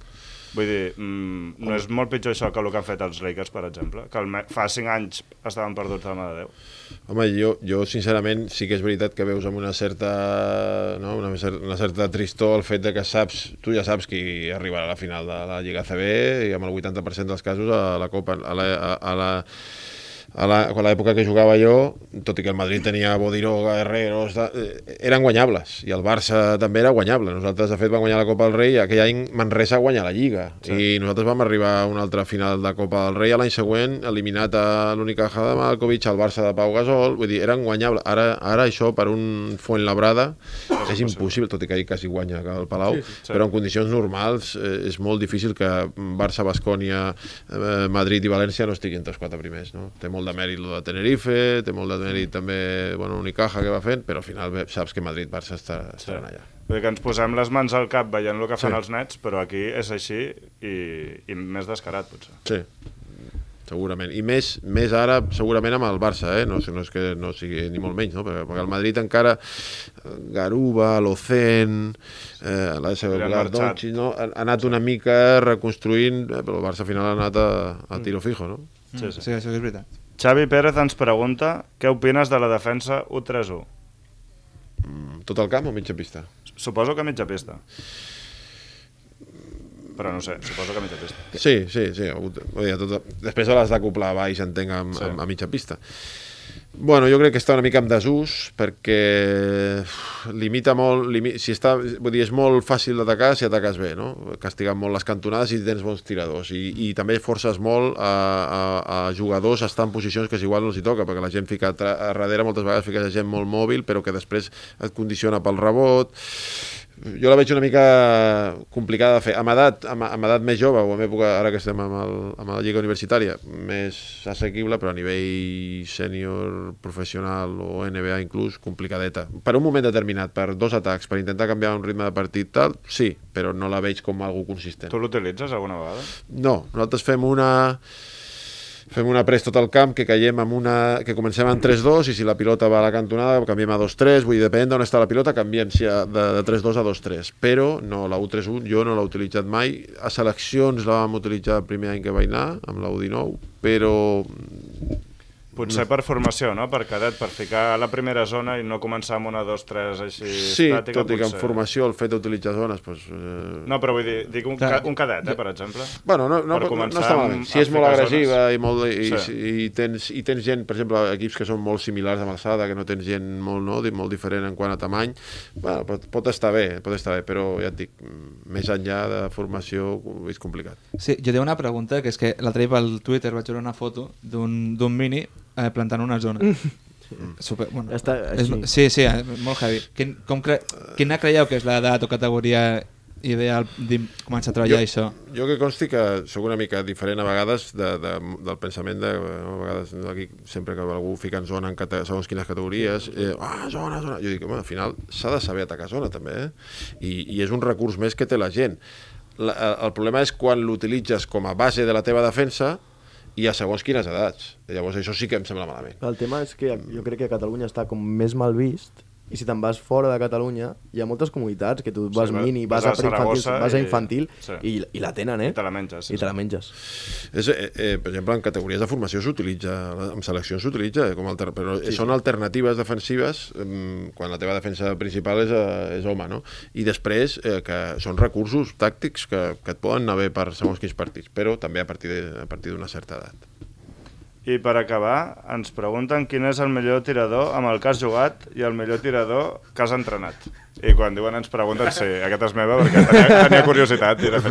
Vull dir, mm, no és molt pitjor això que el que han fet els Lakers, per exemple, que el fa 5 anys estaven perduts de la mà de Déu. Home, jo, jo sincerament sí que és veritat que veus amb una certa, no? una, una certa tristor el fet de que saps, tu ja saps qui arribarà a la final de la Lliga CB i amb el 80% dels casos a la Copa, a la, a, a la a l'època que jugava jo, tot i que el Madrid tenia Bodiroga, Herreros, de, eh, eren guanyables, i el Barça també era guanyable. Nosaltres, de fet, vam guanyar la Copa del Rei, i aquell any Manresa guanya la Lliga, sí. i nosaltres vam arribar a una altra final de Copa del Rei l'any següent, eliminat a l'Unicaja de Malkovich, al Barça de Pau Gasol, vull dir, eren guanyables. Ara, ara això, per un Fuentlabrada, és impossible, tot i que ahir quasi guanya el Palau, sí, sí. però en condicions normals eh, és molt difícil que Barça, Bascònia, eh, Madrid i València no estiguin entre els quatre primers. No? Té molt de mèrit lo de Tenerife, té molt de mèrit també bueno, Unicaja que va fent, però al final bé, saps que Madrid-Barça està, estaran allà. Vull dir que ens posem les mans al cap veient el que fan Sí. els nets, però aquí és així i, i més descarat, potser. Sí, segurament. I més, més ara, segurament amb el Barça, eh? no, no és que no sigui ni molt menys, no? perquè, perquè el Madrid encara, Garuba, Locen, eh, la. Doncic, no? ha, ha anat una mica reconstruint, eh, però el Barça al final ha anat a, a tiro fijo, no? Sí, sí. Sí, això és veritat. Xavi Pérez ens pregunta què opines de la defensa U3-1. Mm, Tot el camp o mitja pista? Suposo que mitja pista. Però no sé, suposo que a mitja pista. Sí, sí, sí. dir, tot, després l'has d'acoplar a baix, entenc, amb, Sí. amb, a mitja pista. Bueno, jo crec que està una mica en desús perquè limita molt, limi, si està, vull dir, és molt fàcil d'atacar si ataques bé, no? Castigant molt les cantonades i tens bons tiradors i, i també forces molt a, a, a jugadors a estar en posicions que igual no els hi toca perquè la gent fica a darrere moltes vegades fica gent molt mòbil però que després et condiciona pel rebot jo la veig una mica complicada de fer. Amb edat, amb, amb edat més jove, o en època, ara que estem amb, el, amb la lliga universitària, més assequible, però a nivell sènior, professional o NBA inclús, complicadeta. Per un moment determinat, per dos atacs, per intentar canviar un ritme de partit, tal, sí, però no la veig com algo consistent. Tu l'utilitzes alguna vegada? No, nosaltres fem una fem una pres tot el camp, que caiem amb una... que comencem en 3-2 i si la pilota va a la cantonada canviem a 2-3, vull dir, depèn d'on està la pilota, canviem si a, de, de 3-2 a 2-3, però no, la U3-1 jo no l'he utilitzat mai, a seleccions la vam utilitzar el primer any que vaig anar, amb la U19, però Potser per formació, no? Per cadet, per ficar a la primera zona i no començar amb una, dos, tres així sí, estàtica. tot i que en formació el fet d'utilitzar zones, doncs, eh, No, però vull dir, dic un, ca un cadet, eh, per exemple. Bueno, no, no, Per no, no està malament. Si és molt agressiva zones. i, molt, i, Sí. sí. i, tens, i tens gent, per exemple, equips que són molt similars amb alçada, que no tens gent molt, no, molt diferent en quant a tamany, bueno, pot, pot estar bé, pot estar bé, però ja et dic, mm, més enllà de formació és complicat. Sí, jo tinc una pregunta, que és que l'altre dia pel Twitter vaig veure una foto d'un d'un mini eh, plantant una zona. Super, bueno, Està és, així. sí, sí, eh, molt heavy. Quin, com cre quina creieu que és l'edat o categoria ideal de començar a treballar Jo- això? Jo que consti que sóc una mica diferent a vegades de, de, del pensament de, a vegades aquí, sempre que algú fica en zona en cate, segons quines categories, eh, ah, zona, zona, jo dic, home, al final s'ha de saber atacar zona també, eh? I, i és un recurs més que té la gent. La, el problema és quan l'utilitzes com a base de la teva defensa i a segons quines edats. Llavors això sí que em sembla malament. El tema és que jo crec que Catalunya està com més mal vist i si te'n vas fora de Catalunya, hi ha moltes comunitats que tu vas va- mini, vas vas, a a preinfantil, vas a i- infantil sí. i, i la tenen, eh? I te la menges, sí, I te la sí. menges. És, eh, eh, per exemple, en categories de formació s'utilitza, en seleccions s'utilitza, eh, com alter... però sí, són alternatives defensives eh, quan la teva defensa principal és, eh, és home, no? I després eh, que són recursos tàctics que, que et poden anar bé per segons quins partits, però també a partir de- a partir d'una certa edat. I per acabar, ens pregunten quin és el millor tirador amb el que has jugat i el millor tirador que has entrenat. I quan diuen ens pregunten, sí, aquesta és meva perquè tenia, tenia curiositat i de.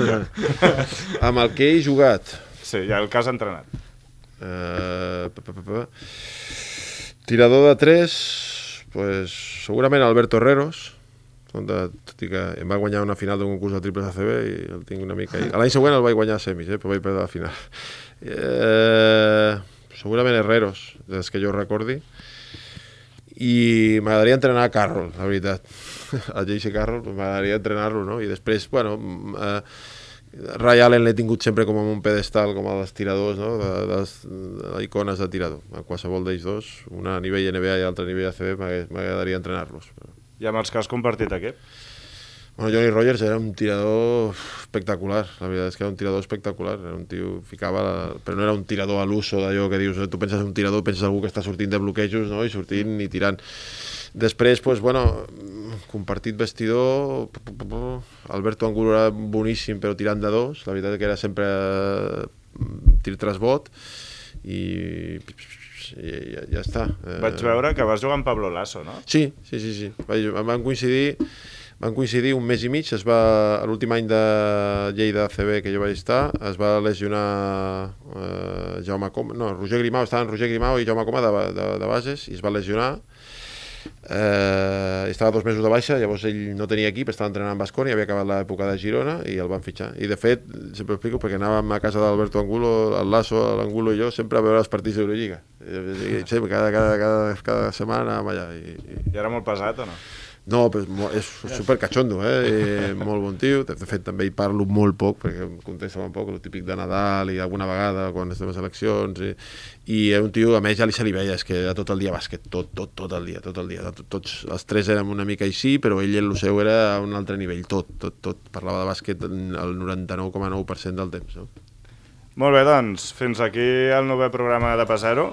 Amb el que he jugat, Sí, i el que has entrenat. Eh, pa, pa, pa. Tirador de 3, pues, segurament Alberto Herreros, tot i que em va guanyar una final d'un concurs de triples ACB i el tinc una mica. L'any següent el vaig guanyar a semis, eh, però vaig perdre la final. Eh, segurament Herreros, des que jo recordi. I m'agradaria entrenar a Carroll, la veritat. El JC Carroll, m'agradaria entrenar-lo, no? I després, bueno, eh, Ray Allen l'he tingut sempre com un pedestal, com a dels tiradors, no? de, de, les, de les icones de tirador. A qualsevol d'ells dos, una a nivell NBA i l'altra a nivell ACB, m'ag- m'agradaria entrenar-los. I amb els que has compartit equip? Bueno, Johnny Rogers era un tirador espectacular, la veritat és que era un tirador espectacular, era un tio, ficava, la... però no era un tirador a l'uso d'allò que dius, eh, tu penses en un tirador, penses algú que està sortint de bloquejos, no?, i sortint i tirant. Després, pues, bueno, compartit vestidor, Alberto Angulo era boníssim, però tirant de dos, la veritat que era sempre eh, tir tras bot, i, i ja, ja està. Eh, Vaig veure que vas jugar amb Pablo Lasso, no? Sí, sí, sí, sí. Vaig, van coincidir van coincidir un mes i mig, es va, l'últim any de Lleida ACB que jo vaig estar, es va lesionar eh, Jaume Coma, no, Roger Grimau, estava en Roger Grimau i Jaume Coma de, de, de bases, i es va lesionar, eh, estava dos mesos de baixa, llavors ell no tenia equip, estava entrenant amb Basconi, havia acabat l'època de Girona i el van fitxar. I de fet, sempre ho explico, perquè anàvem a casa d'Alberto Angulo, el Lasso, l'Angulo i jo, sempre a veure els partits d'Eurolliga. Eh, Sempre, cada, cada, cada, cada setmana allà. I, i, I era molt pesat o no? No, però és, super cachondo, eh? I molt bon tio. De fet, també hi parlo molt poc, perquè em contesta molt poc, el típic de Nadal i alguna vegada quan estem a seleccions. I, i és un tio, a més, ja li se li veia, és que era tot el dia bàsquet, tot, tot, tot el dia, tot el dia. Tot, tots els tres érem una mica així, però ell el seu era a un altre nivell, tot, tot, tot. Parlava de bàsquet el 99,9% del temps, no? Molt bé, doncs, fins aquí el nou programa de Passero.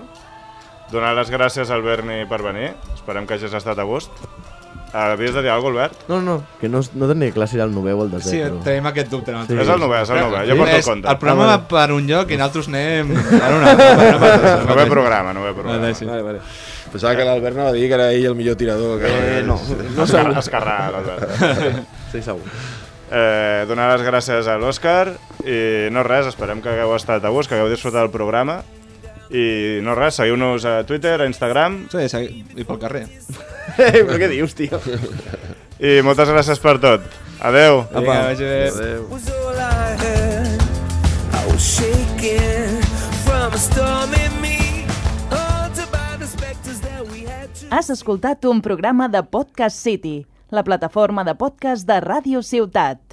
Donar les gràcies al Berni per venir. Esperem que hagis estat a gust. Havies de dir alguna cosa, Albert? No, no, que no, no tenia clar si era el 9 o el desè, Sí, però... tenim aquest dubte. No? Sí. És el novè, és el novè. Jo porto el compte. El programa Ah, va per un lloc i nosaltres anem per un altre. altra. Novè programa, novè programa. Vale, sí. Vale, vale. Pensava que l'Albert no va dir que era ell el millor tirador. Que Eh, no, no segur. escarrà, l'Albert. Sí, segur. Eh, donar les gràcies a l'Òscar i no res, esperem que hagueu estat a gust, que hagueu disfrutat del programa i no res, seguiu-nos a Twitter, a Instagram Sí, segui- i pel carrer. però què dius, tio? i moltes gràcies per tot. Adeu. Vinga, vagi bé. Adéu. was all I had. I was shaking from a storm in me. Haunted by the specters that we had to. Has escoltat un programa de Podcast City, la plataforma de podcast de Ràdio Ciutat.